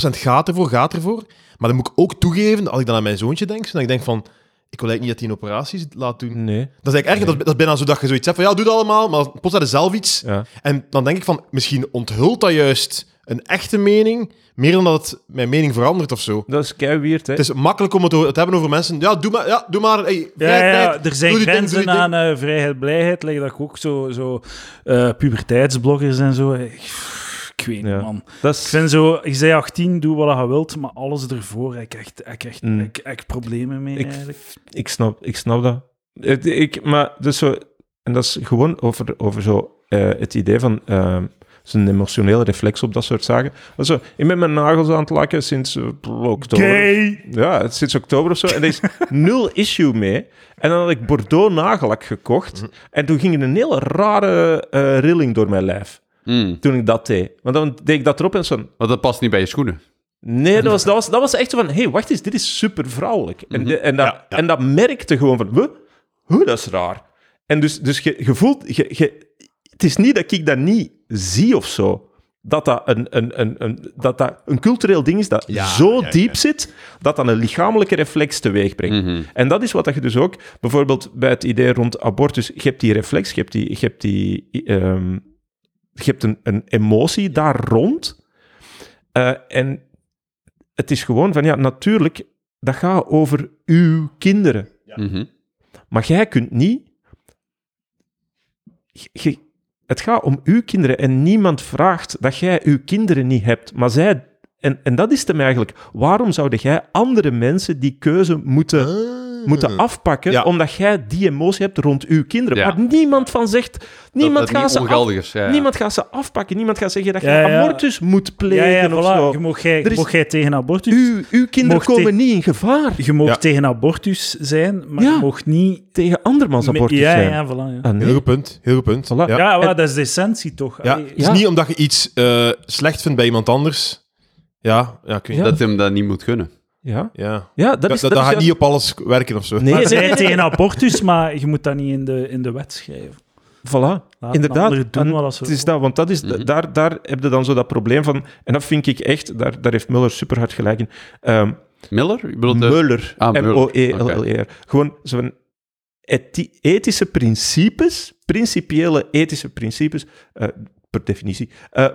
100% gaat ervoor, gaat ervoor. Maar dan moet ik ook toegeven, als ik dan aan mijn zoontje denk, dat ik denk van, ik wil eigenlijk niet dat hij een operatie laat doen. Nee. Dat is eigenlijk erg, dat, is- dat is bijna zo dat je zoiets hebt van, ja, doe dat allemaal, maar plots had je zelf iets. Ja. En dan denk ik van, misschien onthult dat juist een echte mening, meer dan dat het mijn mening verandert of zo. Dat is kei weird, hè. Het is makkelijk om het te hebben over mensen. Ja, doe maar. Ja, doe maar hey, vrijheid, ja, er zijn grenzen ding. aan eh, vrijheid, blijheid. Like dat ook zo, zo eh, puberteitsbloggers en zo. Ik weet niet, Ja. man. Dat Ik is... vind zo, je zei 18, doe wat je wilt, maar alles ervoor heb ik echt, ik echt, Mm. ik echt problemen mee Ik- eigenlijk. Ik snap, ik snap dat. Ik, maar dus zo, en dat is gewoon over, over zo, eh, het idee van eh, zo'n emotionele reflex op dat soort zaken. Also, ik ben mijn nagels aan het lakken sinds eh, oktober. Gay! Ja, het- sinds oktober of zo. En er is <laughs> nul issue mee. En dan had ik Bordeaux nagellak gekocht. En toen ging er een hele rare eh, rilling door mijn lijf. Mm. Toen ik dat deed. Want dan deed ik dat erop en zo... Want dat past niet bij je schoenen. Nee, dat was, dat was, dat was echt zo van... Hé, hey, wacht eens, dit is super vrouwelijk. En, de- en, dat, Ja, ja. en dat merkte gewoon van... Huh? Huh, dat is raar. En dus, dus je, je voelt... Je, je, het is niet dat ik dat niet zie of zo. Dat dat een, een, een, een, dat dat een cultureel ding is dat Ja, zo ja, ja. diep zit... dat dat een lichamelijke reflex teweeg brengt. Mhm. En dat is wat dat je dus ook... Bijvoorbeeld bij het idee rond abortus... Je hebt die reflex, je hebt, die, je hebt, die, ehm, je hebt een, een emotie daar rond... Eh, en het is gewoon van, ja, natuurlijk, dat gaat over uw kinderen. Mhm. Maar jij kunt niet... je- het gaat om uw kinderen en niemand vraagt dat jij uw kinderen niet hebt. Maar zij... En, en dat is hem eigenlijk. Waarom zou jij andere mensen die keuze moeten, Ah. Moeten afpakken, Ja. omdat jij die emotie hebt rond uw kinderen? Ja. Waar niemand van zegt... Niemand, dat, dat gaat ze af-. Ja. niemand gaat ze afpakken. Niemand gaat zeggen dat je Ja, ja. abortus moet plegen Ja, ja, of voilà. zo. Je mocht jij, is- mocht jij tegen abortus... Uw, uw kinderen komen niet in gevaar Je mocht Ja. tegen abortus zijn, maar Ja. je mocht niet... tegen andermans abortus ja, zijn. ja, voilà, ja. Ah, nee. Heel goed punt, heel goed punt. Voilà. Ja. Ja, maar En- dat is de essentie toch? Het is niet omdat je iets eh, slecht vindt bij iemand anders. Ja, ja, Ja. niet. Dat hem dat niet moet gunnen. Ja, Ja. ja dat is... dat, dat is gaat niet op alles werken of zo. Nee, Maar nee, zij nee, nee, tegen abortus, maar je moet dat niet in de, in de wet schrijven. Voilà, Laat inderdaad. doen wat ze het is dat, want dat is, Mhm. daar, daar heb je dan zo dat probleem van... En dat vind ik echt... Daar, daar heeft Muller super hard gelijk in. Ehm, Miller? Je bedoelt de... Muller. Ah, Muller. M-O-E-L-L-E-R. Gewoon zo'n ethi- ethische principes, principiële ethische principes, eh, per definitie, eh,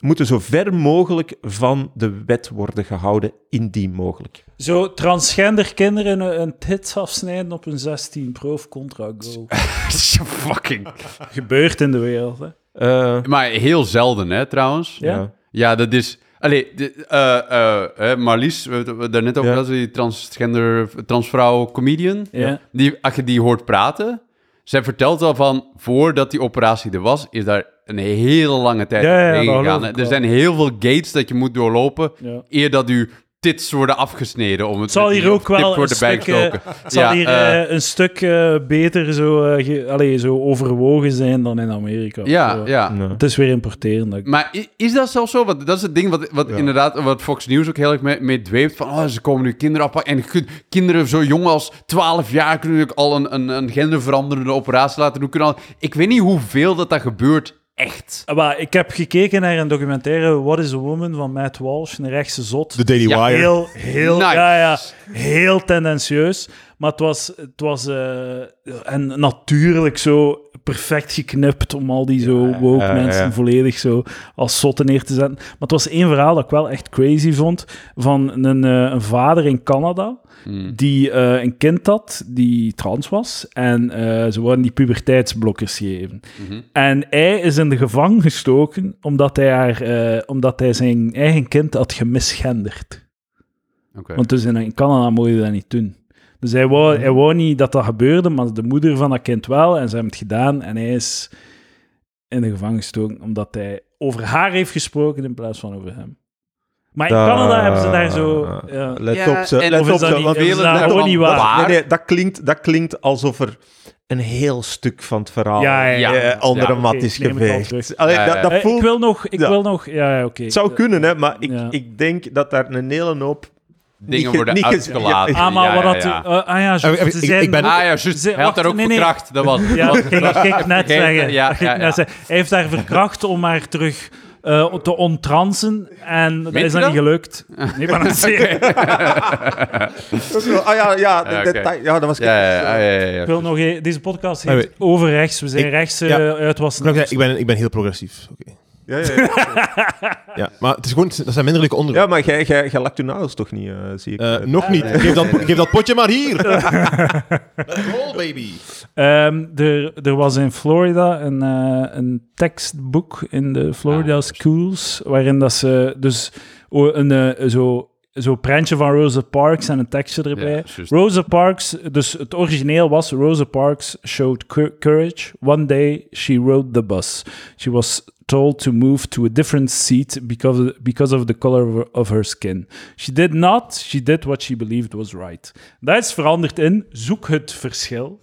moeten zo ver mogelijk van de wet worden gehouden, indien mogelijk. Zo transgender kinderen een, een tits afsnijden op een 16 pro of contra go. <laughs> Fucking... Gebeurt in de wereld, hè. Eh, Maar heel zelden, hè, trouwens. Ja. ja. Ja, dat is... Allee, de, eh, eh, Marlies, we hebben het daarnet over Ja. gehad, die transgender, transvrouw comedian. Ja. Die, als je die hoort praten, zij vertelt al van, voordat die operatie er was, is daar een hele lange tijd Ja, ja, gegaan. Er wel. zijn heel veel gates dat je moet doorlopen, Ja. eer dat je tits worden afgesneden. Om het zal hier ook wel een worden stuk, eh, bijgestoken. het zal Ja, hier eh, eh, een stuk eh, beter zo, eh, ge- allee, zo overwogen zijn dan in Amerika. ja, zo. ja. Nee. Het is weer importeren. Maar is dat zelfs zo? Want dat is het ding wat, wat inderdaad, wat Fox News ook heel erg mee, mee dweept. Van, oh, ze komen nu kinderen afpakken. En kinderen zo jong als 12 jaar kunnen ook al een, een, een genderveranderende operatie laten doen. Kunnen al, ik weet niet hoeveel dat dat gebeurt echt. Maar ik heb gekeken naar een documentaire What is a Woman van Matt Walsh, een rechtse zot. De Daily Ja, Wire. Heel, heel, Nice. ja, ja, heel tendentieus. Maar het was, het was eh, en natuurlijk zo perfect geknipt om al die zo woke ja, ja, mensen ja. volledig zo als zotten neer te zetten. Maar het was één verhaal dat ik wel echt crazy vond van een, eh, een vader in Canada Hmm. die eh, een kind had die trans was en eh, ze worden die puberteitsblokkers gegeven. Mhm. En hij is in de gevangen gestoken omdat hij, haar, eh, omdat hij zijn eigen kind had gemisgenderd. Want dus in, Canada mogen je dat niet doen. Dus hij wou, hij wou niet dat dat gebeurde, maar de moeder van dat kind wel. En ze hebben het gedaan en hij is in de gevangen gestoken omdat hij over haar heeft gesproken in plaats van over hem. Maar in Da- Canada hebben ze daar zo... Ja. Let Ja, op, ze. Let op, dat ze. niet- want- let op. niet waar? Nee, nee, dat klinkt, dat klinkt alsof er een heel stuk van het verhaal Ja, ja, ja. eh, onder Ja, een mat is ik geveegd. terug. Allee, Ja, dat, ja. dat Eh, voelt... ik wil nog... Ik Ja. wil nog ja, ja, oké. Het zou kunnen, hè, maar ik, Ja. ik denk dat daar een hele hoop... Dingen niet ge- worden niet ge- uitgelaten. ja, Ah, maar wat ja, dat... ja. ah ja, juist, ik- ze ik- zijn- ik ben- Ah ja, juist. Hij had daar ook nee, nee. verkracht. Dat was... Ja, dat ging ik <laughs> net zeggen. Ik. Hij heeft haar verkracht om haar terug eh, te onttransen en dat is dat niet gelukt. Nee, maar dat. <laughs> Ah ja, ja, de Ja, ja, dat was... Ja, ja, ja, ja, ja, ja. Ik wil nog e- deze podcast Ah, heet over rechts. We zijn Ik- rechts uh, ja. uitwassen. Ik, ben- ik, ben, ik ben heel progressief. Oké. Ja, ja, ja. <laughs> Ja, maar het is gewoon, dat zijn minderlijke ja, onderwerpen. maar jij, jij, jij lakt je nagels toch niet, eh, zie ik. Eh, Eh, nog niet. Geef dat, geef dat potje maar hier. <laughs> Let's roll, baby. Ehm, er, er was in Florida een, eh, een tekstboek in de Florida Ah, schools, waarin dat ze dus een eh, zo, zo prentje van Rosa Parks en een tekstje erbij. Ja. Rosa Parks, dus het origineel was Rosa Parks showed cou- courage. One day she rode the bus. She was told to move to a different seat because because of the color of her, skin. She did not. She did what she believed was right. Dat is veranderd in zoek het verschil.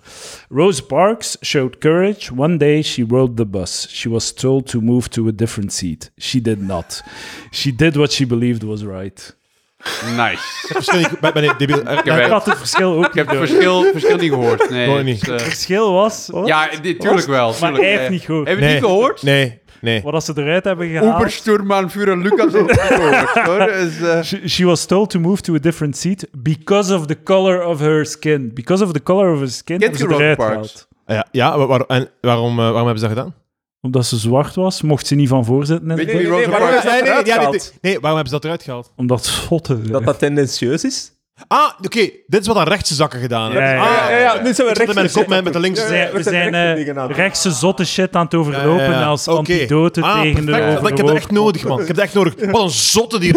Rosa Parks showed courage. One day she rode the bus. She was told to move to a different seat. She did not. She did what she believed was right. Nice. Verschil, ik ben, ben ik debiel. Eh, heb- Ik had het verschil ook Ik heb niet het verschil, verschil niet gehoord. Nee, niet. het Het eh, verschil was... ja, dit, tuurlijk wel. Maar tuurlijk. hij heeft Eh, niet gehoord. Heb je het niet gehoord? Nee, nee. Wat als ze eruit hebben gehaald... Obersturman Führer Lucas. Dus, eh, She, she was told to move to a different seat because of the color of her skin. Because of the color of her skin Kent ze Rosa eruit Parks? gehaald. Ja, ja wa- waar- en waarom, eh, waarom hebben ze dat gedaan? Omdat ze zwart was, mocht ze niet van voorzitten. is gehaald? dit- nee, waarom hebben ze dat eruit gehaald? Omdat schotten. dat dat tendentieus is? Ah, oké. Dit is wat aan rechtse zakken gedaan Ja, hebben. ja, Ah, ja, ja, nu zijn we Ik zat met rechts de kop met, met de links. Ja, We ja, zijn, we we zijn zijn rechtse eh, het zotte shit aan het overlopen Ja, ja, ja. als Oké. antidote Ah, tegen de perfect. Ik heb dat echt nodig, man. Ik heb dat echt nodig. Wat een zotte die.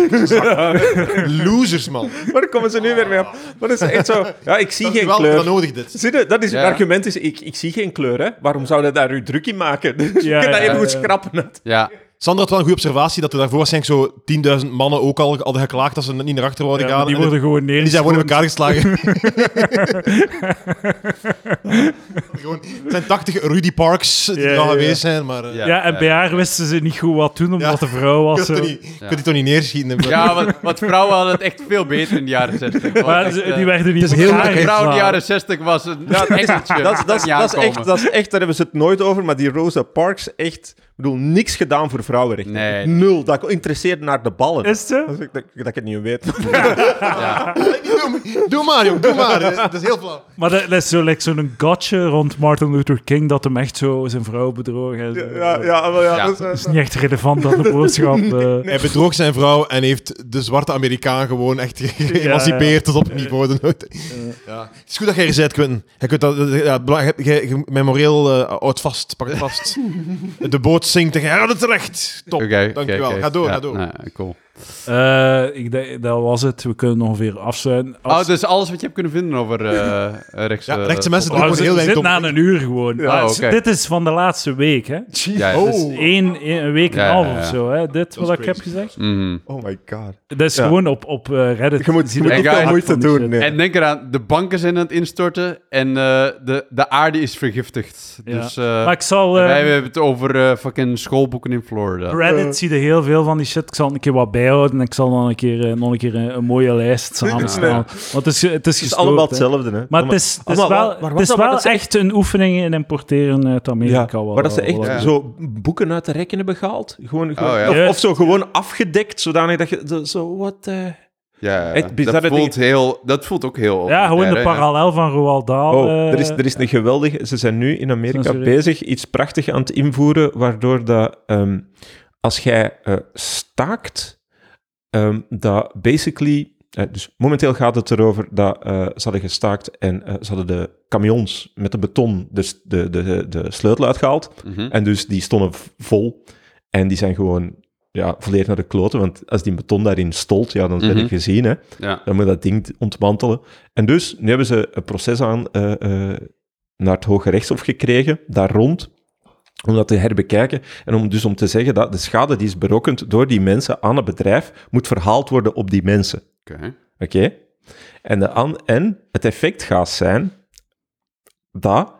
<laughs> Losers, man. Daar komen ze nu weer mee op. Dat is echt zo... Ja, ik zie geen Wel, kleur. dat nodig dit. Zie je, dat is het Ja. argument is, ik, ik zie geen kleur, hè. Waarom zou je daar je druk in maken? Dus <laughs> je Ja, kunt dat ja, even goed ja. schrappen. Ja, Sander had wel een goede observatie dat er daarvoor waarschijnlijk zo 10.000 mannen ook al hadden geklaagd dat ze niet naar achter worden Ja, gaan. die En worden gewoon die zijn gewoon in elkaar geslagen. <laughs> gewoon, het zijn 80 Rudy Parks die Ja, er al ja, geweest zijn, maar... eh, Ja. Ja, en bij haar wisten ze niet goed wat doen, omdat Ja. de vrouw was. die, je kunt die toch niet neerschieten. ja want, want vrouwen hadden het echt veel beter in de jaren 60. <laughs> Maar ze- die werden niet Het is in heel. Een vrouw in de jaren 60 was een. Dat, is- dat, dat, is echt, dat is echt, daar hebben ze het nooit over, maar die Rosa Parks, echt... Ik bedoel, niks gedaan voor vrouwenrechten. Nee. Nul. Dat interesseert naar de ballen. Is het zo? Dat, ik, dat, dat ik het niet weet. <laughs> Ja. Doe, doe maar, jong, doe maar. Dat is heel flauw. Maar dat, dat is zo like, zo'n gotcha rond Martin Luther King, dat hem echt zo zijn vrouw bedroog. en zo. ja, ja, maar ja, Ja. dat is- Dat is niet echt relevant aan de boodschap. <laughs> eh. Hij bedroog zijn vrouw en heeft de zwarte Amerikaan gewoon echt ge- geëmancipeerd tot op het niveau. de. Ja. Het is goed dat jij er bent, Quentin. Je kunt dat, ja, belang- je, eh houdt vast, pak het vast. <laughs> De boot zinkt en je houdt het terecht. Top, Oké, dankjewel. oké, Ga door, ja, ga door. nee, cool. Eh, ik denk, dat was het. We kunnen nog weer afsluiten. Als- Oh, dus alles wat je hebt kunnen vinden over eh <laughs> rechts... Ja, eh, rechtse mensen Oh, doen we gewoon heel zitten weinig na een uur gewoon. Ja, Ah, oké. Dit is van de laatste week, hè? Ja, ja. Oh. Dus één, één- een week en Ja, een half ja, ja. of zo, hè? Dit wat ik heb gezegd. Mhm. Oh my god. Dat is Ja. gewoon op, op eh, Reddit. Je moet, je moet Hey, veel moeite doen. Nee. En denk eraan, de banken zijn aan het instorten en eh, de, de aarde is vergiftigd. Ja. Dus eh, Maar ik zal... eh, wij hebben het over fucking schoolboeken in Florida. Reddit zie je heel veel van die shit. Ik zal een keer wat bijhouden. Ik zal nog een keer, nog een, keer een, een mooie lijst <laughs> samenstellen. Want het is, het is, Het is gestoord, allemaal hetzelfde, hè. Maar het is, het is wel, het is wel echt een oefening in importeren uit Amerika. Ja, wel- waar dat ze echt Ja. zo boeken uit de rekken hebben gehaald. Gewoon, gewoon- ja. of, zo gewoon afgedekt, zodanig dat je zo- zo wat... eh, Ja, Echt dat, voelt heel, dat voelt ook heel... Ja, gewoon de parallel van Roald Dahl. Oh, eh, er is, er is een geweldige... Ze zijn nu in Amerika bezig iets prachtig aan het invoeren, waardoor dat ehm, als jij eh, staakt, ehm, dat basically... eh, dus momenteel gaat het erover dat eh, ze hadden gestaakt en eh, ze hadden de camions met de beton de, de, de, de sleutel uitgehaald. Mhm. En dus die stonden vol. En die zijn gewoon ja, volledig naar de kloten. Want als die beton daarin stolt, ja, dan ben Mhm. je gezien. Hè. Ja. Dan moet dat ding ontmantelen. En dus, nu hebben ze een proces aan eh, eh, naar het Hoge Rechtshof gekregen, daar rond, om dat te herbekijken. En om dus om te zeggen dat de schade die is berokkend door die mensen aan het bedrijf, moet verhaald worden op die mensen. Oké. Oké? En, de an- en het effect gaat zijn dat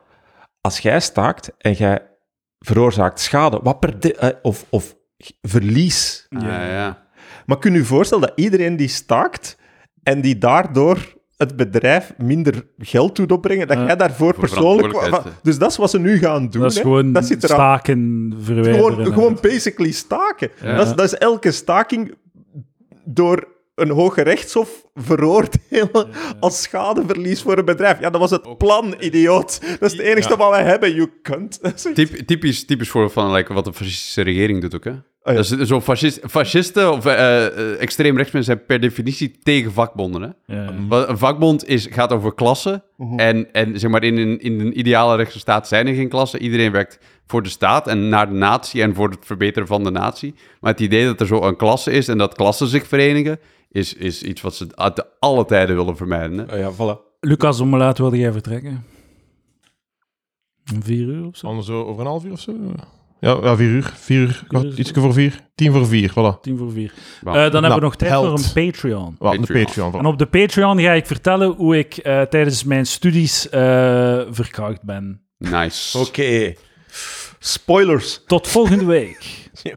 als jij staakt en jij veroorzaakt schade, wat per de- eh, of, of verlies. Ja, ja. Maar kun je je voorstellen dat iedereen die staakt en die daardoor het bedrijf minder geld doet opbrengen, dat Ja. jij daarvoor Voor persoonlijk... Dus dat is wat ze nu gaan doen. dat is hè. gewoon dat zit eraan. staken verwijderen. Gewoon, gewoon basically staken. Ja. Dat, is, dat is elke staking door een hoge rechtshof veroordelen als schadeverlies voor een bedrijf. Ja, dat was het plan, idioot. Dat is het enige Ja. wat wij hebben, echt- <laughs> Typ, typisch, typisch voorbeeld van like, wat de fascistische regering doet ook, hè? ja. Dat is zo fascist, fascisten of eh, eh, extreem rechtsmensen zijn per definitie tegen vakbonden, hè? Een vakbond is, gaat over klassen. En, en zeg maar, in een, in een ideale rechtsstaat zijn er geen klassen. Iedereen werkt voor de staat en naar de natie en voor het verbeteren van de natie. Maar het idee dat er zo een klasse is en dat klassen zich verenigen, is, is iets wat ze uit alle tijden willen vermijden. Hè? Oh ja, voilà. Lucas, om laat wilde jij vertrekken? Om vier uur of zo? Anders zo over een half uur of zo? Ja, ja vier uur. Vier uur, kwart- ietsje voor vier. Tien voor vier, voilà. Tien voor vier. Eh, dan hebben we Nou, nog tijd held. voor een Patreon. De Patreon. En op de Patreon ga ik vertellen hoe ik eh, tijdens mijn studies eh verkracht ben. Nice. Oké. Spoilers. Tot volgende week.